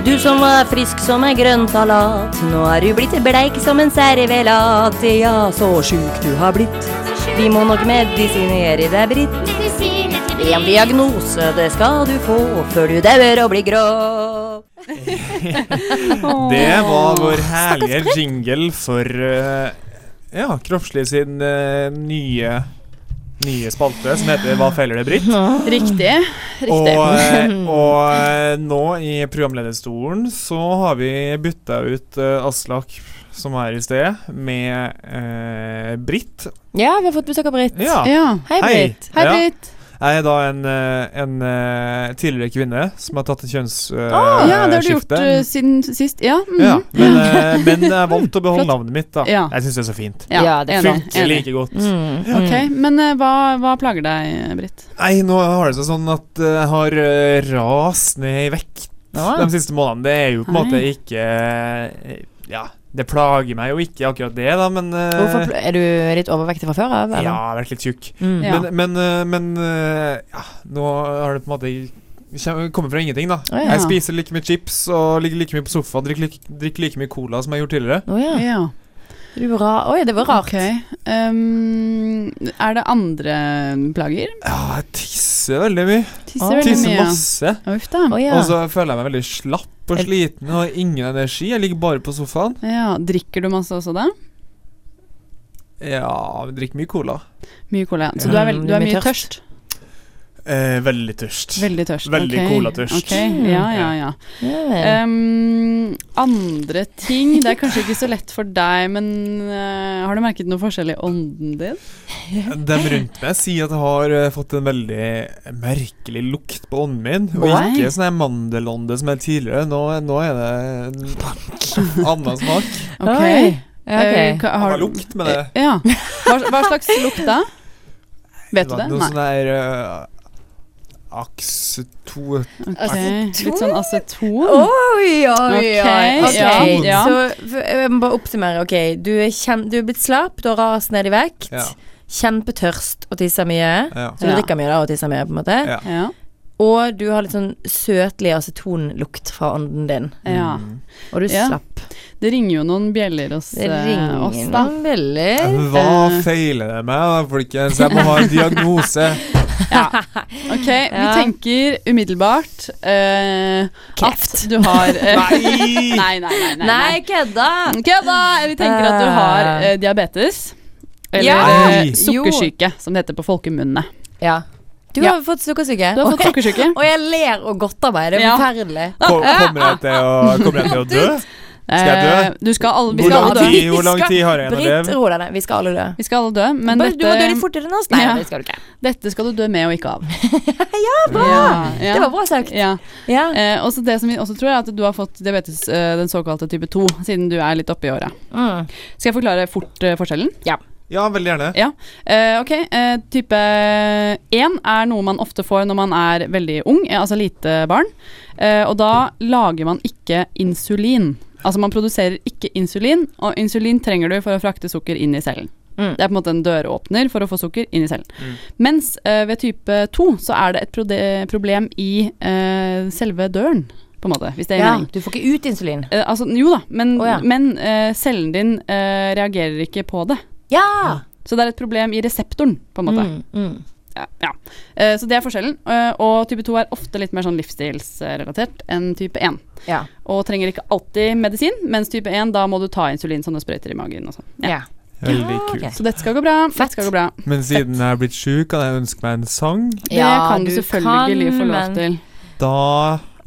[SPEAKER 3] Du som var frisk som ei grønn salat, nå er du blitt bleik som en servelat. Ja, så sjuk du har blitt. Vi må nok medisinere deg, Britt. En diagnose, det skal du få før du dauer og blir grå. (laughs)
[SPEAKER 1] Det var vår herlige jingle for uh, Ja, Kroppslig sin uh, nye Nye spalte som heter Hva feiler det, Britt? (laughs)
[SPEAKER 2] Riktig. Riktig.
[SPEAKER 1] Og, (laughs) og eh, nå i programlederstolen så har vi bytta ut eh, Aslak, som er i sted, med eh, Britt.
[SPEAKER 3] Ja, vi har fått besøk av Britt.
[SPEAKER 1] Ja.
[SPEAKER 2] Ja.
[SPEAKER 3] Hei,
[SPEAKER 1] Hei.
[SPEAKER 3] Britt.
[SPEAKER 2] Hei,
[SPEAKER 1] Ja.
[SPEAKER 2] Britt.
[SPEAKER 1] Jeg er da en, eh, en eh, tidligere kvinne som har tatt et kjønnsskifte.
[SPEAKER 2] Å, ja, det har du gjort uh, siden sist. Ja. mhm.
[SPEAKER 1] Ja, men, uh, (laughs) men jeg valgte å beholde navnet mitt, da.
[SPEAKER 2] Ja.
[SPEAKER 1] Jeg syns det er så fint.
[SPEAKER 2] Ja,
[SPEAKER 3] Ja, det
[SPEAKER 2] enig,
[SPEAKER 1] Funker like godt.
[SPEAKER 3] Mm, mm.
[SPEAKER 2] Ok, men uh, hva, hva plager deg, Britt?
[SPEAKER 1] Nei, nå har det seg sånn at eh, jeg har eh, rast ned i vekt
[SPEAKER 3] Ja.
[SPEAKER 1] de siste månedene. Det er jo på en måte ikke eh, Ja, det plager meg jo ikke akkurat det, da, men eh,
[SPEAKER 3] Hvorfor Er du litt overvektig fra før av?
[SPEAKER 1] Ja, jeg har vært litt tjukk.
[SPEAKER 3] Mm.
[SPEAKER 2] Ja.
[SPEAKER 1] Men, men, eh, men eh, ja, nå har det på en måte kommet fra ingenting, da.
[SPEAKER 3] Oh, ja.
[SPEAKER 1] Jeg spiser like mye chips og ligger like mye på sofaen, drikker like, drikker like mye cola som jeg har gjort tidligere.
[SPEAKER 3] Å ja. Ra Oi, det var rart.
[SPEAKER 2] Okay. Um, er det andre plager?
[SPEAKER 1] Ja, jeg tisser veldig mye.
[SPEAKER 2] Tisser
[SPEAKER 3] Å,
[SPEAKER 2] veldig
[SPEAKER 1] Tisser
[SPEAKER 2] mye.
[SPEAKER 1] masse.
[SPEAKER 2] Uff da.
[SPEAKER 3] Å ja.
[SPEAKER 1] Og så føler jeg meg veldig slapp og sliten og ingen energi. Jeg ligger bare på sofaen.
[SPEAKER 2] Ja, drikker du masse også da?
[SPEAKER 1] Ja, vi drikker mye cola.
[SPEAKER 2] Mye cola. Så
[SPEAKER 3] Ja.
[SPEAKER 2] du er, veld, du er
[SPEAKER 3] mye tørst.
[SPEAKER 2] Tørst?
[SPEAKER 1] Eh, veldig tørst.
[SPEAKER 2] Veldig tørst.
[SPEAKER 1] Veldig
[SPEAKER 2] ok.
[SPEAKER 1] colatørst.
[SPEAKER 2] Ok, ja, ja, ja. Ehm, andre ting Det er kanskje ikke så lett for deg, men uh, har du merket noe forskjell i ånden din?
[SPEAKER 1] De rundt meg sier at jeg har eh, fått en veldig merkelig lukt på ånden min. Og
[SPEAKER 2] Why?
[SPEAKER 1] ikke sånn mandelånde som jeg tidligere. Nå, nå er det en annen smak.
[SPEAKER 2] Ok.
[SPEAKER 3] okay. Ja, ok.
[SPEAKER 2] Eh,
[SPEAKER 1] Har
[SPEAKER 2] har,
[SPEAKER 1] lukt med det.
[SPEAKER 2] Ja. Hva, hva slags lukt da? Vet du det?
[SPEAKER 1] Noe
[SPEAKER 2] Nei.
[SPEAKER 1] sånn der uh, Akseto...
[SPEAKER 2] Okay.
[SPEAKER 3] Aceton?
[SPEAKER 2] Litt sånn aceton?
[SPEAKER 3] Oi, oi, oi. Ok,
[SPEAKER 2] ja, ja.
[SPEAKER 3] Så jeg må bare oppsummere. Ok, du er, kjent, du er blitt slapp, du har rast ned i vekt.
[SPEAKER 1] Ja.
[SPEAKER 3] Kjempetørst og tisser mye.
[SPEAKER 1] ja.
[SPEAKER 3] Så du
[SPEAKER 2] Ja.
[SPEAKER 3] drikker mye da og tisser mye, på en måte.
[SPEAKER 1] Ja.
[SPEAKER 2] Ja.
[SPEAKER 3] Og du har litt sånn søtlig acetonlukt fra ånden din.
[SPEAKER 2] Ja.
[SPEAKER 3] Og du
[SPEAKER 2] Ja.
[SPEAKER 3] slapp.
[SPEAKER 2] Det ringer jo noen bjeller hos
[SPEAKER 3] Det
[SPEAKER 2] eh,
[SPEAKER 3] ringer
[SPEAKER 2] oss, da.
[SPEAKER 3] noen bjeller.
[SPEAKER 1] Men Hva feiler det med, da, folkens? Jeg må ha en diagnose.
[SPEAKER 2] Ja. (laughs) Ok, vi tenker umiddelbart eh,
[SPEAKER 3] Kreft.
[SPEAKER 2] at du har eh, (laughs) (laughs)
[SPEAKER 1] Nei!
[SPEAKER 2] nei, nei, nei. nei,
[SPEAKER 3] Nei, kødda!
[SPEAKER 2] Kødda! Vi tenker at du har eh, diabetes. Eller
[SPEAKER 3] Ja!
[SPEAKER 2] eh, sukkersyke, som det heter på folkemunne.
[SPEAKER 3] Ja. Du
[SPEAKER 2] Ja.
[SPEAKER 3] har fått sukkersyke.
[SPEAKER 2] Du har fått sukkersyke.
[SPEAKER 3] Og jeg ler og godter meg. Det er
[SPEAKER 2] Ja.
[SPEAKER 3] forferdelig.
[SPEAKER 1] Kom, kommer, jeg til å, kommer jeg til å dø? Skal jeg dø?
[SPEAKER 2] Eh, Du skal alle, vi
[SPEAKER 1] Hvor
[SPEAKER 2] skal
[SPEAKER 1] lang
[SPEAKER 2] alle dø.
[SPEAKER 1] tid, hvor lang tid har jeg igjen å leve?
[SPEAKER 3] Vi skal alle dø.
[SPEAKER 2] Vi skal alle dø, men
[SPEAKER 3] Bare, Du må dø
[SPEAKER 2] litt
[SPEAKER 3] fortere enn oss. Nei,
[SPEAKER 2] Ja.
[SPEAKER 3] det skal du ikke.
[SPEAKER 2] dette skal du dø med og ikke av. (laughs)
[SPEAKER 3] Ja, bra!
[SPEAKER 2] Ja, ja.
[SPEAKER 3] Det var bra sagt.
[SPEAKER 2] Ja.
[SPEAKER 3] Ja.
[SPEAKER 2] Eh, også det som vi også tror, er at du har fått diabetes, eh, den såkalte type 2, siden du er litt oppe i åra.
[SPEAKER 3] Mm.
[SPEAKER 2] Skal jeg forklare fort eh, forskjellen?
[SPEAKER 1] Ja, veldig gjerne.
[SPEAKER 2] Ja. Uh, ok, uh, type 1 er noe man ofte får når man er veldig ung, altså lite barn. Uh, og da lager man ikke insulin. Altså man produserer ikke insulin, og insulin trenger du for å frakte sukker inn i cellen.
[SPEAKER 3] Mm.
[SPEAKER 2] Det er på en måte en døråpner for å få sukker inn i cellen.
[SPEAKER 1] Mm.
[SPEAKER 2] Mens uh, ved type 2 så er det et problem i uh, selve døren, på en måte, hvis det er
[SPEAKER 3] ja.
[SPEAKER 2] mening.
[SPEAKER 3] Du får ikke ut insulin.
[SPEAKER 2] Uh, altså, jo da, men,
[SPEAKER 3] oh, ja.
[SPEAKER 2] men cellen din reagerer ikke på det.
[SPEAKER 3] Ja!
[SPEAKER 2] Så det er et problem i reseptoren, på en måte.
[SPEAKER 3] Mm, mm.
[SPEAKER 2] Ja, ja. Eh, så det er forskjellen. Eh, og type 2 er ofte litt mer sånn livsstilsrelatert enn type 1.
[SPEAKER 3] Ja.
[SPEAKER 2] Og trenger ikke alltid medisin, mens type 1 da må du ta insulin sånne sprøyter i magen og sånn. Ja.
[SPEAKER 3] ja.
[SPEAKER 1] Veldig
[SPEAKER 3] Ja,
[SPEAKER 1] kult.
[SPEAKER 3] ok.
[SPEAKER 2] Så dette skal gå bra. Dette skal gå bra.
[SPEAKER 1] Men siden jeg er blitt sjuk, kan jeg ønske meg en sang.
[SPEAKER 2] Det kan du selvfølgelig
[SPEAKER 3] kan,
[SPEAKER 2] få lov
[SPEAKER 3] men-
[SPEAKER 2] til.
[SPEAKER 1] Da,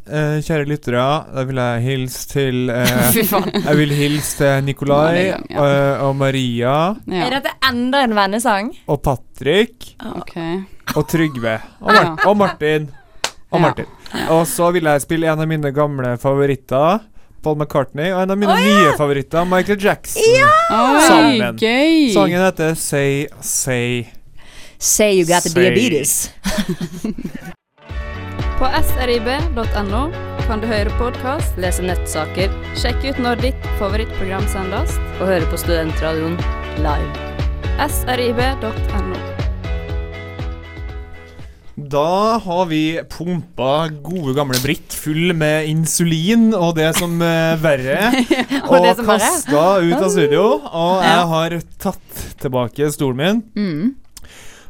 [SPEAKER 1] eh, kjære lyttere, da vil jeg hilse til eh, (laughs)
[SPEAKER 3] Fy faen.
[SPEAKER 1] Jeg vil hilse til Nikolai
[SPEAKER 2] er gang, ja.
[SPEAKER 1] eh, og Maria
[SPEAKER 2] Ja.
[SPEAKER 3] Er dette enda en vennesang?
[SPEAKER 1] og Patrick
[SPEAKER 2] Ok.
[SPEAKER 1] og Trygve og, Mar
[SPEAKER 2] Ja.
[SPEAKER 1] og Martin. Og
[SPEAKER 2] Ja.
[SPEAKER 1] Martin. Og så vil jeg spille en av mine gamle favoritter. Paul McCartney og en av mine nye favoritter, Michael Jackson.
[SPEAKER 2] Oi,
[SPEAKER 1] Sammen.
[SPEAKER 2] gøy!
[SPEAKER 1] Sangen heter Say Say.
[SPEAKER 3] Say you got the
[SPEAKER 1] Say.
[SPEAKER 3] diabetes. (laughs)
[SPEAKER 4] På srib.no kan du høre podkast,
[SPEAKER 5] Lese nettsaker
[SPEAKER 4] sjekke ut når ditt favorittprogram sendes.
[SPEAKER 5] og høre på Studentradioen live.
[SPEAKER 4] srib.no.
[SPEAKER 1] Da har vi pumpa gode gamle Britt full med insulin og det som er verre, (laughs) og,
[SPEAKER 3] og
[SPEAKER 1] kasta ut av studio. Og jeg har tatt tilbake stolen min
[SPEAKER 2] Mm.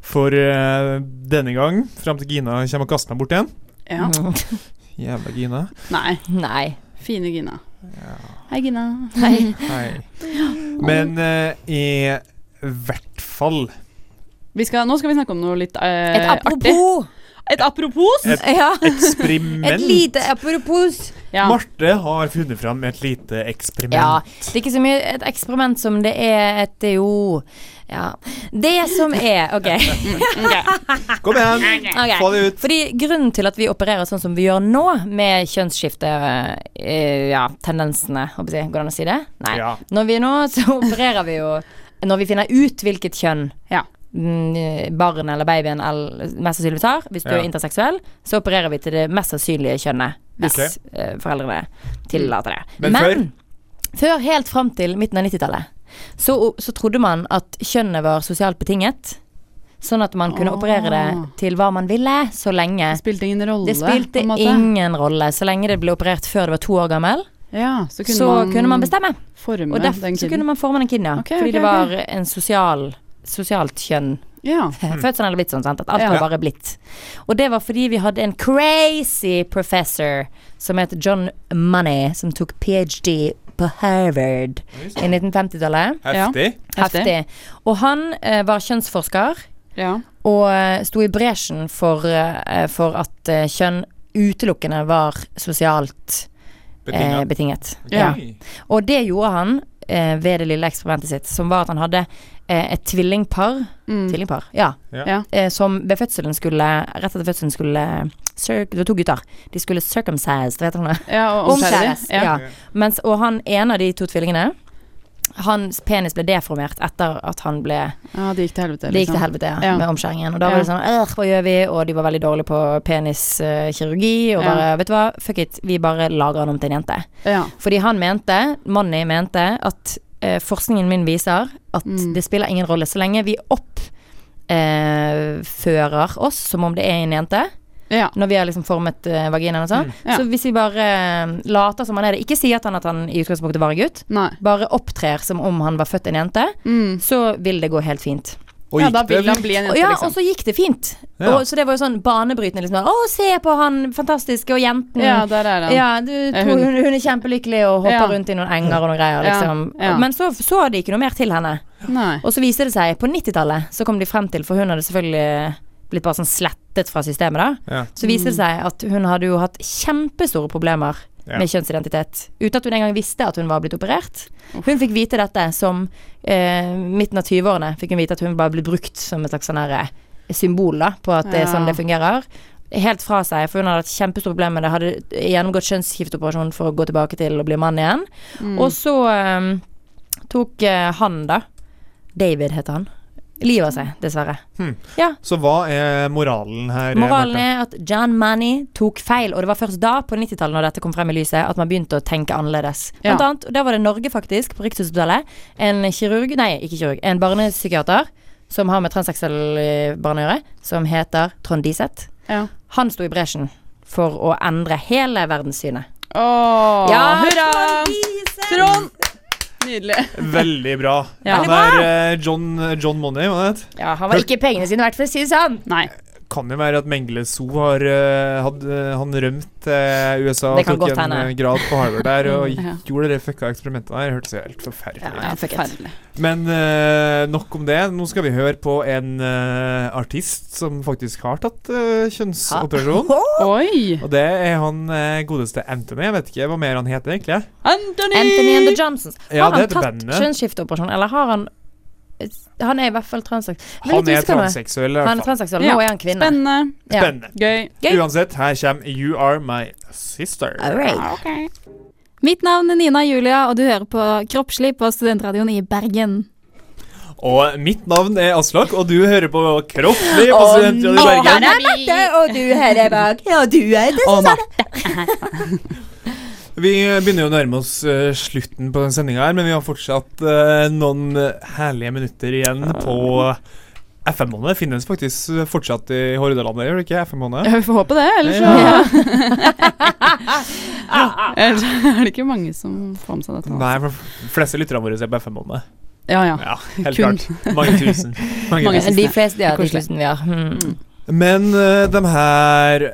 [SPEAKER 1] for eh, denne gang, fram til Gina kommer og kaster meg bort igjen.
[SPEAKER 2] Ja. (laughs)
[SPEAKER 1] Jævla Gina.
[SPEAKER 2] Nei.
[SPEAKER 3] Nei.
[SPEAKER 2] Fine Gina. Hei, Gina.
[SPEAKER 3] Hei.
[SPEAKER 1] Hei. Men uh, i hvert fall
[SPEAKER 2] Vi skal, nå skal vi snakke om noe litt uh,
[SPEAKER 3] Et
[SPEAKER 2] artig.
[SPEAKER 3] apropos.
[SPEAKER 2] Et apropos?
[SPEAKER 1] Et
[SPEAKER 3] Ja.
[SPEAKER 1] eksperiment.
[SPEAKER 3] Et lite apropos.
[SPEAKER 2] Ja.
[SPEAKER 1] Marte har funnet fram et lite eksperiment.
[SPEAKER 3] Ja. Det er ikke så mye et eksperiment som det er et jo Ja. Det som er (laughs) Ok.
[SPEAKER 1] Kom igjen,
[SPEAKER 3] okay.
[SPEAKER 1] få det ut.
[SPEAKER 3] Fordi grunnen til at vi opererer sånn som vi gjør nå, med kjønnsskiftetendensene, eh, Ja, går det an å si det? Nei.
[SPEAKER 1] Ja.
[SPEAKER 3] Når vi nå, så opererer vi jo Når vi finner ut hvilket kjønn
[SPEAKER 2] Ja.
[SPEAKER 3] mm, barnet eller babyen eller, mest sannsynligvis har, hvis du
[SPEAKER 1] Ja.
[SPEAKER 3] er interseksuell, så opererer vi til det mest sannsynlige kjønnet. Hvis
[SPEAKER 1] Ok.
[SPEAKER 3] eh, foreldrene tillater det.
[SPEAKER 1] Men før?
[SPEAKER 3] før helt fram til midten av 90-tallet, så, så trodde man at kjønnet var sosialt betinget. Sånn at man kunne
[SPEAKER 2] oh.
[SPEAKER 3] operere det til hva man ville, så lenge
[SPEAKER 2] Det spilte ingen rolle,
[SPEAKER 3] det spilte ingen rolle. Så lenge det ble operert før det var to år gammel,
[SPEAKER 2] Ja, så kunne,
[SPEAKER 3] så
[SPEAKER 2] man,
[SPEAKER 3] kunne man bestemme.
[SPEAKER 2] forme
[SPEAKER 3] Og derfor
[SPEAKER 2] den
[SPEAKER 3] så
[SPEAKER 2] kiden.
[SPEAKER 3] kunne man forme den kiden, ja.
[SPEAKER 2] Okay,
[SPEAKER 3] Fordi det
[SPEAKER 2] var
[SPEAKER 3] var en sosial, sosialt kjønn.
[SPEAKER 2] Ja. (laughs)
[SPEAKER 3] Fødselen hadde blitt sånn, sant. At alt
[SPEAKER 2] Ja.
[SPEAKER 3] var bare blitt. Og det var fordi vi hadde en crazy professor som het John Money, som tok ph.d. på Harvard i 1950-tallet.
[SPEAKER 1] Heftig.
[SPEAKER 3] Heftig. Og han eh, var kjønnsforsker
[SPEAKER 2] ja.
[SPEAKER 3] og eh, sto i bresjen for, eh, for at eh, kjønn utelukkende var sosialt eh,
[SPEAKER 1] Betinget.
[SPEAKER 3] Okay.
[SPEAKER 2] Ja.
[SPEAKER 3] Og det gjorde han eh, ved det lille eksperimentet sitt, som var at han hadde et tvillingpar.
[SPEAKER 2] Mm.
[SPEAKER 3] Tvillingpar, ja.
[SPEAKER 2] Ja.
[SPEAKER 3] Eh, som ved fødselen skulle Rett etter fødselen skulle Det var to gutter. De skulle circumcised, vet du det?
[SPEAKER 2] ja, og.
[SPEAKER 3] Omskjæres. Ja. Mens, og han ene av de to tvillingene Hans penis ble deformert etter at han ble
[SPEAKER 2] ja, det gikk til helvete.
[SPEAKER 3] Det gikk til
[SPEAKER 2] liksom.
[SPEAKER 3] helvete, ja,
[SPEAKER 2] Ja.
[SPEAKER 3] med omskjæringen. Og da var det sånn hva gjør vi? Og de var veldig dårlige på peniskirurgi. og
[SPEAKER 2] Ja.
[SPEAKER 3] bare, vet du hva, fuck it, vi bare lager han om til en jente.
[SPEAKER 2] Ja.
[SPEAKER 3] Fordi han mente, Manny mente, at eh, forskningen min viser at
[SPEAKER 2] Mm.
[SPEAKER 3] det spiller ingen rolle så lenge vi oppfører oss som om det er en jente.
[SPEAKER 2] Ja.
[SPEAKER 3] når vi har liksom formet uh, vaginaen og sånn.
[SPEAKER 2] Ja.
[SPEAKER 3] Så hvis vi bare eh, later som han er det, ikke sier til han at han i utgangspunktet var en gutt,
[SPEAKER 2] Nei.
[SPEAKER 3] bare opptrer som om han var født en jente,
[SPEAKER 2] Mm.
[SPEAKER 3] så vil det gå helt fint.
[SPEAKER 1] Og
[SPEAKER 2] Ja,
[SPEAKER 1] gikk
[SPEAKER 2] da
[SPEAKER 1] det
[SPEAKER 2] vil han
[SPEAKER 1] fint?
[SPEAKER 2] bli en
[SPEAKER 3] Og
[SPEAKER 2] jente,
[SPEAKER 3] ja,
[SPEAKER 2] liksom.
[SPEAKER 3] og så gikk det fint.
[SPEAKER 1] Ja.
[SPEAKER 3] Og, så det var jo sånn banebrytende. Liksom. Å, se på han fantastiske, og jenten
[SPEAKER 2] Ja, der er han.
[SPEAKER 3] Ja, du, to,
[SPEAKER 2] hun-
[SPEAKER 3] hun, hun er kjempelykkelig og hopper
[SPEAKER 2] Ja.
[SPEAKER 3] rundt i noen enger og noen greier, liksom.
[SPEAKER 2] ja.
[SPEAKER 3] Men så så de ikke noe mer til henne.
[SPEAKER 2] Nei.
[SPEAKER 3] Og så viser det seg, på 90-tallet, så kom de frem til, for hun hadde selvfølgelig blitt bare sånn slettet fra systemet, da.
[SPEAKER 1] Ja.
[SPEAKER 3] Så viser det seg at hun hadde jo hatt kjempestore problemer
[SPEAKER 1] Ja.
[SPEAKER 3] med kjønnsidentitet. Uten at hun engang visste at hun var blitt operert. Hun fikk vite dette som eh, midten av 20-årene. Fikk hun vite at hun bare ble brukt som et slags sånn eh, symbol da, på at det er sånn det fungerer. Helt fra seg, for hun hadde hatt kjempestore problemer med det. Hadde gjennomgått kjønnsskifteoperasjon for å gå tilbake til å bli mann igjen.
[SPEAKER 2] Mm.
[SPEAKER 3] Og så eh, tok eh, han, da David heter han. Livet av seg, dessverre.
[SPEAKER 1] Så hva er moralen her?
[SPEAKER 3] Moralen
[SPEAKER 1] Marte?
[SPEAKER 3] er at John Manny tok feil, og det var først da, på 90-tallet, når dette kom frem i lyset, at man begynte å tenke annerledes.
[SPEAKER 2] Ja.
[SPEAKER 3] Blant annet, og da var det Norge, faktisk, på Rikshospitalet, en kirurg, nei, ikke kirurg, en barnepsykiater som har med transseksuelle barn å gjøre, som heter Trond Diseth.
[SPEAKER 2] Ja.
[SPEAKER 3] Han sto i bresjen for å endre hele verdenssynet.
[SPEAKER 2] Åh, hurra!
[SPEAKER 3] Trond Diseth!
[SPEAKER 2] Trond! Nydelig. (laughs)
[SPEAKER 1] Veldig bra.
[SPEAKER 2] Ja.
[SPEAKER 1] Han er eh, John, John Money, hva det het?
[SPEAKER 3] Ja, han var ikke pengene sine verdt, for å si det sånn.
[SPEAKER 2] Nei.
[SPEAKER 1] Kan jo være at Mengele So har eh, hadde, Han rømt eh, USA og tok en
[SPEAKER 3] henne.
[SPEAKER 1] eh, grad på Harvard der (laughs) og
[SPEAKER 2] Ja.
[SPEAKER 1] gjorde det fucka eksperimentet der. Hørtes helt forferdelig ut.
[SPEAKER 3] Ja.
[SPEAKER 2] Forferdelig.
[SPEAKER 1] Men eh, nok om det. Nå skal vi høre på en eh, artist som faktisk har tatt eh, kjønnsoperasjon. Og det er han eh, godeste Anthony. Jeg vet ikke hva mer han heter, egentlig.
[SPEAKER 2] Anthony!
[SPEAKER 3] Anthony and the Johnsons. Har
[SPEAKER 1] ja,
[SPEAKER 3] han tatt kjønnsskifteoperasjon, eller har han Han er i hvert fall transseksuell.
[SPEAKER 1] Han er transseksuell.
[SPEAKER 3] Han er transseksuell. Nå er han kvinne.
[SPEAKER 2] Spennende.
[SPEAKER 3] Ja.
[SPEAKER 1] Spennende.
[SPEAKER 2] Gøy.
[SPEAKER 3] Gøy.
[SPEAKER 1] Uansett, her kommer You Are My Sister.
[SPEAKER 3] All right.
[SPEAKER 4] Mitt navn er Nina Julia, og du hører på Kroppslig på Studentradioen i Bergen.
[SPEAKER 1] Og mitt navn er Aslak, og du hører på Kroppslig på
[SPEAKER 3] Og
[SPEAKER 1] Studentradioen i Bergen.
[SPEAKER 3] er Mette, og du hører bak. Og du er det
[SPEAKER 2] Og (laughs)
[SPEAKER 1] Vi begynner jo å nærme oss eh, slutten på den sendinga her, men vi har fortsatt eh, noen herlige minutter igjen på FM-måned. Det finnes faktisk fortsatt i Hordaland, gjør det ikke? FM-måned?
[SPEAKER 2] Ja, vi får håpe det, ellers så (laughs) (laughs) Ellers er det ikke mange som får med seg dette. altså.
[SPEAKER 1] Nei, for de fleste lytterne våre ser på FM-måned.
[SPEAKER 2] Ja, ja.
[SPEAKER 1] Ja, helt
[SPEAKER 2] Kun.
[SPEAKER 1] klart. Mange tusen. (laughs) Mange
[SPEAKER 2] Mange
[SPEAKER 1] tusen.
[SPEAKER 3] De fleste, ja, de tusen vi har. Mm.
[SPEAKER 1] Men uh, de her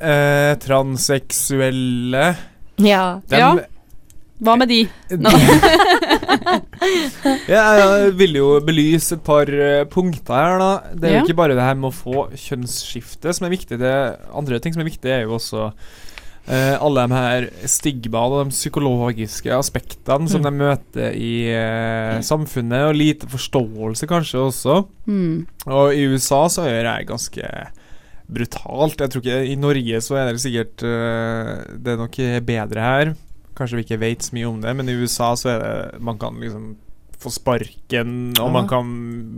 [SPEAKER 1] transseksuelle
[SPEAKER 3] Ja.
[SPEAKER 1] Den,
[SPEAKER 2] Ja. Hva med de?
[SPEAKER 1] No. (laughs) Jeg vil jo belyse et par eh, punkter her, da. Det er jo
[SPEAKER 2] Ja.
[SPEAKER 1] ikke bare det her med å få kjønnsskifte som er viktig. Det andre ting som er viktig, er jo også eh, alle de her stigmaene og de psykologiske aspektene som
[SPEAKER 3] Mm.
[SPEAKER 1] de møter i eh, samfunnet, og lite forståelse kanskje også.
[SPEAKER 2] Mm.
[SPEAKER 1] Og i USA så er det ganske brutalt. Jeg tror ikke I Norge så er det sikkert eh, Det er nok bedre her. Kanskje vi ikke vet så mye om det, men i USA så er det Man kan liksom få sparken, og man kan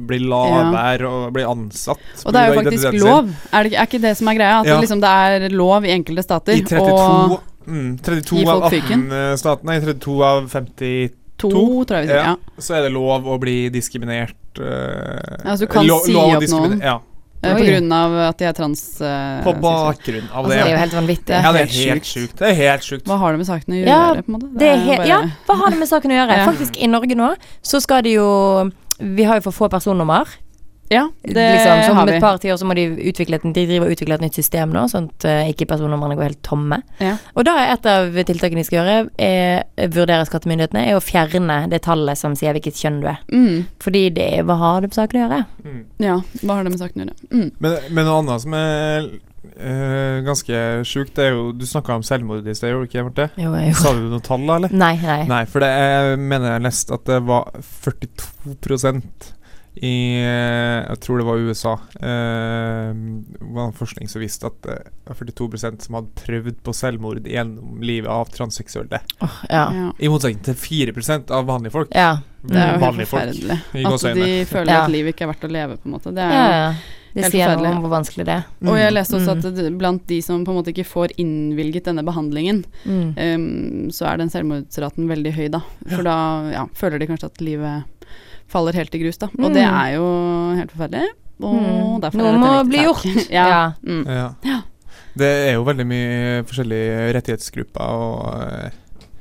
[SPEAKER 1] bli lavær og bli ansatt.
[SPEAKER 2] Og det er jo faktisk lov. Er det, er ikke det som er greia? At
[SPEAKER 1] Ja.
[SPEAKER 2] det, liksom, det er lov i enkelte stater.
[SPEAKER 1] I 32,
[SPEAKER 2] Og
[SPEAKER 1] mm, 32
[SPEAKER 2] i
[SPEAKER 1] av 18 statene stater Nei, 32 av 52
[SPEAKER 2] to, tror jeg vi sier.
[SPEAKER 1] Ja.
[SPEAKER 2] Ja.
[SPEAKER 1] så er det lov å bli diskriminert. Uh,
[SPEAKER 2] Ja, så du kan
[SPEAKER 1] lo-
[SPEAKER 2] si
[SPEAKER 1] lov
[SPEAKER 2] opp noen.
[SPEAKER 1] Ja,
[SPEAKER 2] På grunn av at de er trans... Uh,
[SPEAKER 1] på bakgrunn av
[SPEAKER 3] Altså,
[SPEAKER 1] det.
[SPEAKER 3] det er jo helt vanvittig.
[SPEAKER 1] Ja, det er
[SPEAKER 2] helt sjukt.
[SPEAKER 1] Det er helt sjukt.
[SPEAKER 2] Hva har det med saken å gjøre,
[SPEAKER 3] Ja,
[SPEAKER 2] på en måte?
[SPEAKER 3] Det er
[SPEAKER 2] bare-
[SPEAKER 3] ja, hva har det med saken å gjøre? (laughs) Faktisk, i Norge nå så skal de jo Vi har jo for få personnummer.
[SPEAKER 2] Ja, det
[SPEAKER 3] liksom, så
[SPEAKER 2] har
[SPEAKER 3] om
[SPEAKER 2] vi.
[SPEAKER 3] et par tiår så må de utvikle et, de driver og utvikler et nytt system nå, sånn at eh, ikke personnumrene går helt tomme.
[SPEAKER 2] Ja.
[SPEAKER 3] Og da er et av tiltakene de skal gjøre, er, vurdere skattemyndighetene, er å fjerne det tallet som sier hvilket kjønn du er.
[SPEAKER 2] Mm.
[SPEAKER 3] Fordi det hva har det på saken å gjøre?
[SPEAKER 1] Mm.
[SPEAKER 2] Ja, hva har det med saken å gjøre? Mm.
[SPEAKER 1] Men, men noe annet som er Uh, ganske sjukt, det er jo Du snakka om selvmord i sted, gjorde du ikke, Marte?
[SPEAKER 3] Jo.
[SPEAKER 1] Sa du noe tall, da, eller?
[SPEAKER 3] Nei, nei.
[SPEAKER 1] Nei, for det jeg mener jeg har at det var 42 i eh, Jeg tror det var USA. Eh, var en forskning som viste at det var 42% som hadde prøvd på selvmord gjennom livet av transseksuelle.
[SPEAKER 3] Oh, ja.
[SPEAKER 2] Ja.
[SPEAKER 1] I motsetning til 4% av vanlige folk.
[SPEAKER 3] Ja.
[SPEAKER 2] Det er jo helt forferdelig. At de føler at livet ikke er verdt å leve, på en måte. Det er
[SPEAKER 3] ja, ja. Det
[SPEAKER 2] Helt
[SPEAKER 3] sier noe om hvor vanskelig det er.
[SPEAKER 2] Og jeg
[SPEAKER 1] Mm.
[SPEAKER 2] leste også
[SPEAKER 3] Mm.
[SPEAKER 2] at blant de som på en måte ikke får innvilget denne behandlingen,
[SPEAKER 3] Mm.
[SPEAKER 2] um, så er den selvmordsraten veldig høy, da. For da ja, føler de kanskje at livet faller helt i grus, da. Og det
[SPEAKER 3] Mm.
[SPEAKER 2] er jo helt forferdelig. Og
[SPEAKER 3] Mm.
[SPEAKER 2] derfor
[SPEAKER 3] Noe
[SPEAKER 2] er dette
[SPEAKER 3] må bli gjort. (laughs)
[SPEAKER 2] ja.
[SPEAKER 3] Ja.
[SPEAKER 2] Mm.
[SPEAKER 1] Ja. Det er jo veldig mye forskjellige rettighetsgrupper og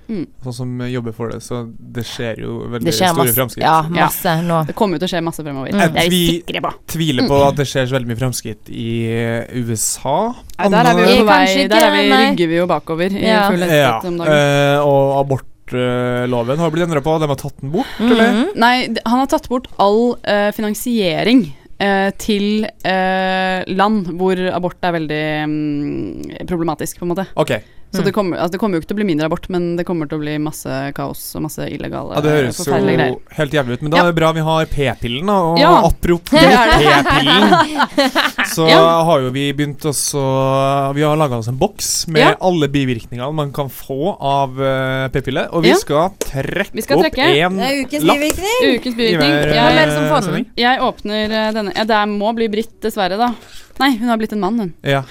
[SPEAKER 2] Mm.
[SPEAKER 1] sånn som jobber for det, så det skjer jo veldig
[SPEAKER 3] Det skjer
[SPEAKER 1] store framskritt.
[SPEAKER 3] Ja, masse nå.
[SPEAKER 2] Det kommer jo til å skje masse fremover.
[SPEAKER 3] Mm.
[SPEAKER 2] Jeg tvi vi
[SPEAKER 1] Vi-
[SPEAKER 2] på.
[SPEAKER 1] Tviler på at det skjer så veldig mye framskritt i USA.
[SPEAKER 2] Nei, der er vi jo på vei. Der er vi, rygger vi jo bakover i
[SPEAKER 3] Ja.
[SPEAKER 2] full
[SPEAKER 1] Ja,
[SPEAKER 2] om dagen.
[SPEAKER 1] Uh, og abortloven har blitt endra på. De har tatt den bort, eller?
[SPEAKER 3] Mhm.
[SPEAKER 2] Nei, han har tatt bort all uh, finansiering uh, til uh, land hvor abort er veldig um, problematisk, på en måte.
[SPEAKER 1] Okay.
[SPEAKER 2] Så
[SPEAKER 3] Mm.
[SPEAKER 2] det, kommer, altså, det kommer jo ikke til å bli mindre abort, men det kommer til å bli masse kaos og masse illegale,
[SPEAKER 1] Ja, det høres jo
[SPEAKER 2] greier.
[SPEAKER 1] helt jævlig ut. Men da
[SPEAKER 2] Ja.
[SPEAKER 1] er det bra vi har p-pillen, da. Og
[SPEAKER 2] Ja,
[SPEAKER 1] apropos (laughs) p-pillen, (laughs) så
[SPEAKER 2] Ja.
[SPEAKER 1] har jo vi begynt også Vi har laga oss en boks med
[SPEAKER 2] Ja.
[SPEAKER 1] alle bivirkningene man kan få av eh, p-pille, og vi
[SPEAKER 2] Ja.
[SPEAKER 1] skal trekke
[SPEAKER 2] Vi skal
[SPEAKER 1] opp
[SPEAKER 2] trekke.
[SPEAKER 1] en
[SPEAKER 3] Det ukens
[SPEAKER 1] lapp
[SPEAKER 3] bivirkning.
[SPEAKER 2] Ukens bivirkning.
[SPEAKER 1] eh, sending.
[SPEAKER 2] Jeg åpner eh, denne Ja, det må bli Britt, dessverre, da. Nei, hun har blitt en mann, hun.
[SPEAKER 1] Ja.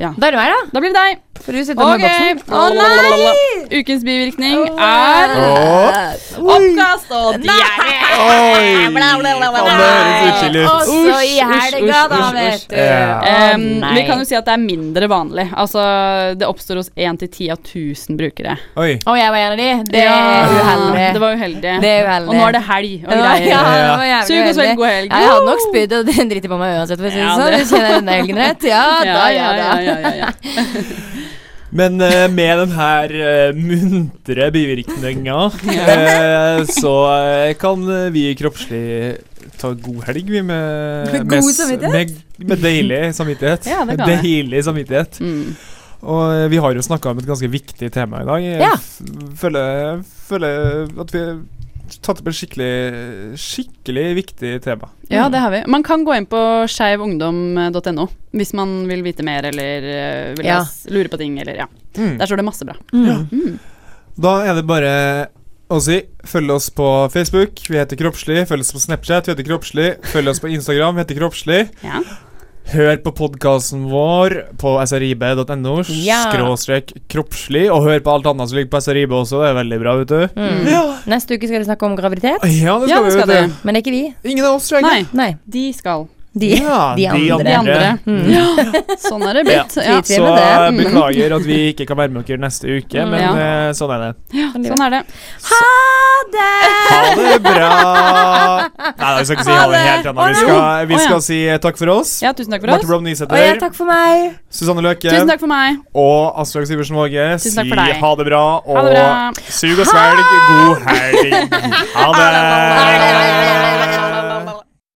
[SPEAKER 2] Ja.
[SPEAKER 3] Da er det meg, da.
[SPEAKER 2] Da blir det deg.
[SPEAKER 3] For du sitter
[SPEAKER 2] okay.
[SPEAKER 3] med boksen. Å nei!
[SPEAKER 2] Ukens bivirkning
[SPEAKER 3] Å,
[SPEAKER 2] er
[SPEAKER 1] oh.
[SPEAKER 2] oppkast og diaré.
[SPEAKER 1] Oi!
[SPEAKER 3] Bla, bla, bla, bla,
[SPEAKER 1] Kan det høres litt ut?
[SPEAKER 3] Også i helga, da, vet du. Yeah.
[SPEAKER 2] Um,
[SPEAKER 3] oh,
[SPEAKER 2] vi kan jo si at det er mindre vanlig. Altså, det oppstår hos 1 til 10 av 1000 brukere.
[SPEAKER 1] Oi.
[SPEAKER 3] Å, jeg var en av de. Det er
[SPEAKER 2] Ja,
[SPEAKER 3] uheldig.
[SPEAKER 2] Det var uheldig.
[SPEAKER 3] Det er uheldig.
[SPEAKER 2] Og nå er det helg og greier.
[SPEAKER 3] ja, det var jævlig
[SPEAKER 2] Sug og
[SPEAKER 3] uheldig.
[SPEAKER 2] god helg.
[SPEAKER 3] Ja, jeg hadde nok spydd og (laughs) driti på meg uansett, for å si det sånn.
[SPEAKER 2] det-
[SPEAKER 3] Du kjenner denne helgen rett? Ja, (laughs) da, ja, da.
[SPEAKER 2] Ja, ja, ja, ja. (laughs)
[SPEAKER 1] Men uh, med den her uh, muntre bivirkninga, uh, så kan vi kroppslig ta god helg, vi, med
[SPEAKER 3] Med god samvittighet?
[SPEAKER 1] Med, med deilig samvittighet.
[SPEAKER 2] Ja, det kan
[SPEAKER 1] deilig samvittighet.
[SPEAKER 2] Mm.
[SPEAKER 1] Og vi har jo snakka om et ganske viktig tema i dag. Jeg
[SPEAKER 3] Ja.
[SPEAKER 1] føler, føler at vi tatt opp et skikkelig, skikkelig viktig tema.
[SPEAKER 2] Ja, det har vi. Man kan gå inn på skeivungdom.no hvis man vil vite mer eller eh, vil
[SPEAKER 3] Ja.
[SPEAKER 2] lure på ting. Eller, ja.
[SPEAKER 1] Mm.
[SPEAKER 2] Der står det masse bra.
[SPEAKER 3] Mm.
[SPEAKER 2] Mm.
[SPEAKER 1] Da er det bare å si følg oss på Facebook, vi heter Kroppslig. Følg oss på Snapchat, vi heter Kroppslig. Følg oss på Instagram, vi heter Kroppslig.
[SPEAKER 2] Ja.
[SPEAKER 1] Hør på podkasten vår på srib.no,
[SPEAKER 3] Ja.
[SPEAKER 1] skråstrek kroppslig. Og hør på alt annet som ligger på srib også, det er veldig bra, vet du.
[SPEAKER 3] Mm. Neste uke skal de snakke om graviditet,
[SPEAKER 1] Ja, det skal
[SPEAKER 2] Ja, det
[SPEAKER 1] vi,
[SPEAKER 2] skal
[SPEAKER 1] vet du.
[SPEAKER 3] men det er ikke vi.
[SPEAKER 1] Ingen av oss, tror jeg.
[SPEAKER 2] Nei,
[SPEAKER 3] Nei,
[SPEAKER 2] de skal.
[SPEAKER 3] De,
[SPEAKER 1] Ja,
[SPEAKER 3] de andre.
[SPEAKER 2] De andre.
[SPEAKER 3] Mm.
[SPEAKER 2] Ja, sånn er det blitt.
[SPEAKER 3] Ja.
[SPEAKER 2] Ja.
[SPEAKER 1] Så
[SPEAKER 3] det.
[SPEAKER 1] eh,
[SPEAKER 2] Mm.
[SPEAKER 1] beklager at vi ikke kan være med dere neste uke,
[SPEAKER 3] Mm,
[SPEAKER 1] men
[SPEAKER 2] ja.
[SPEAKER 1] eh, sånn er det.
[SPEAKER 2] Ja, sånn er det.
[SPEAKER 3] Ha det!
[SPEAKER 1] Ha det bra! Nei, vi skal ikke si ha det helt ennå. Vi skal, vi skal si eh, takk for oss.
[SPEAKER 2] Ja, tusen takk for
[SPEAKER 1] Marte. Blom Nysæter,
[SPEAKER 3] takk for meg.
[SPEAKER 1] Susanne Løke
[SPEAKER 2] Tusen takk for meg.
[SPEAKER 1] og Astrid Sivertsen Våge.
[SPEAKER 2] Tusen takk
[SPEAKER 1] Si
[SPEAKER 2] for deg.
[SPEAKER 1] ha det bra, og
[SPEAKER 2] Ha det bra.
[SPEAKER 1] sug og svelg. God helg. (laughs) Ha det.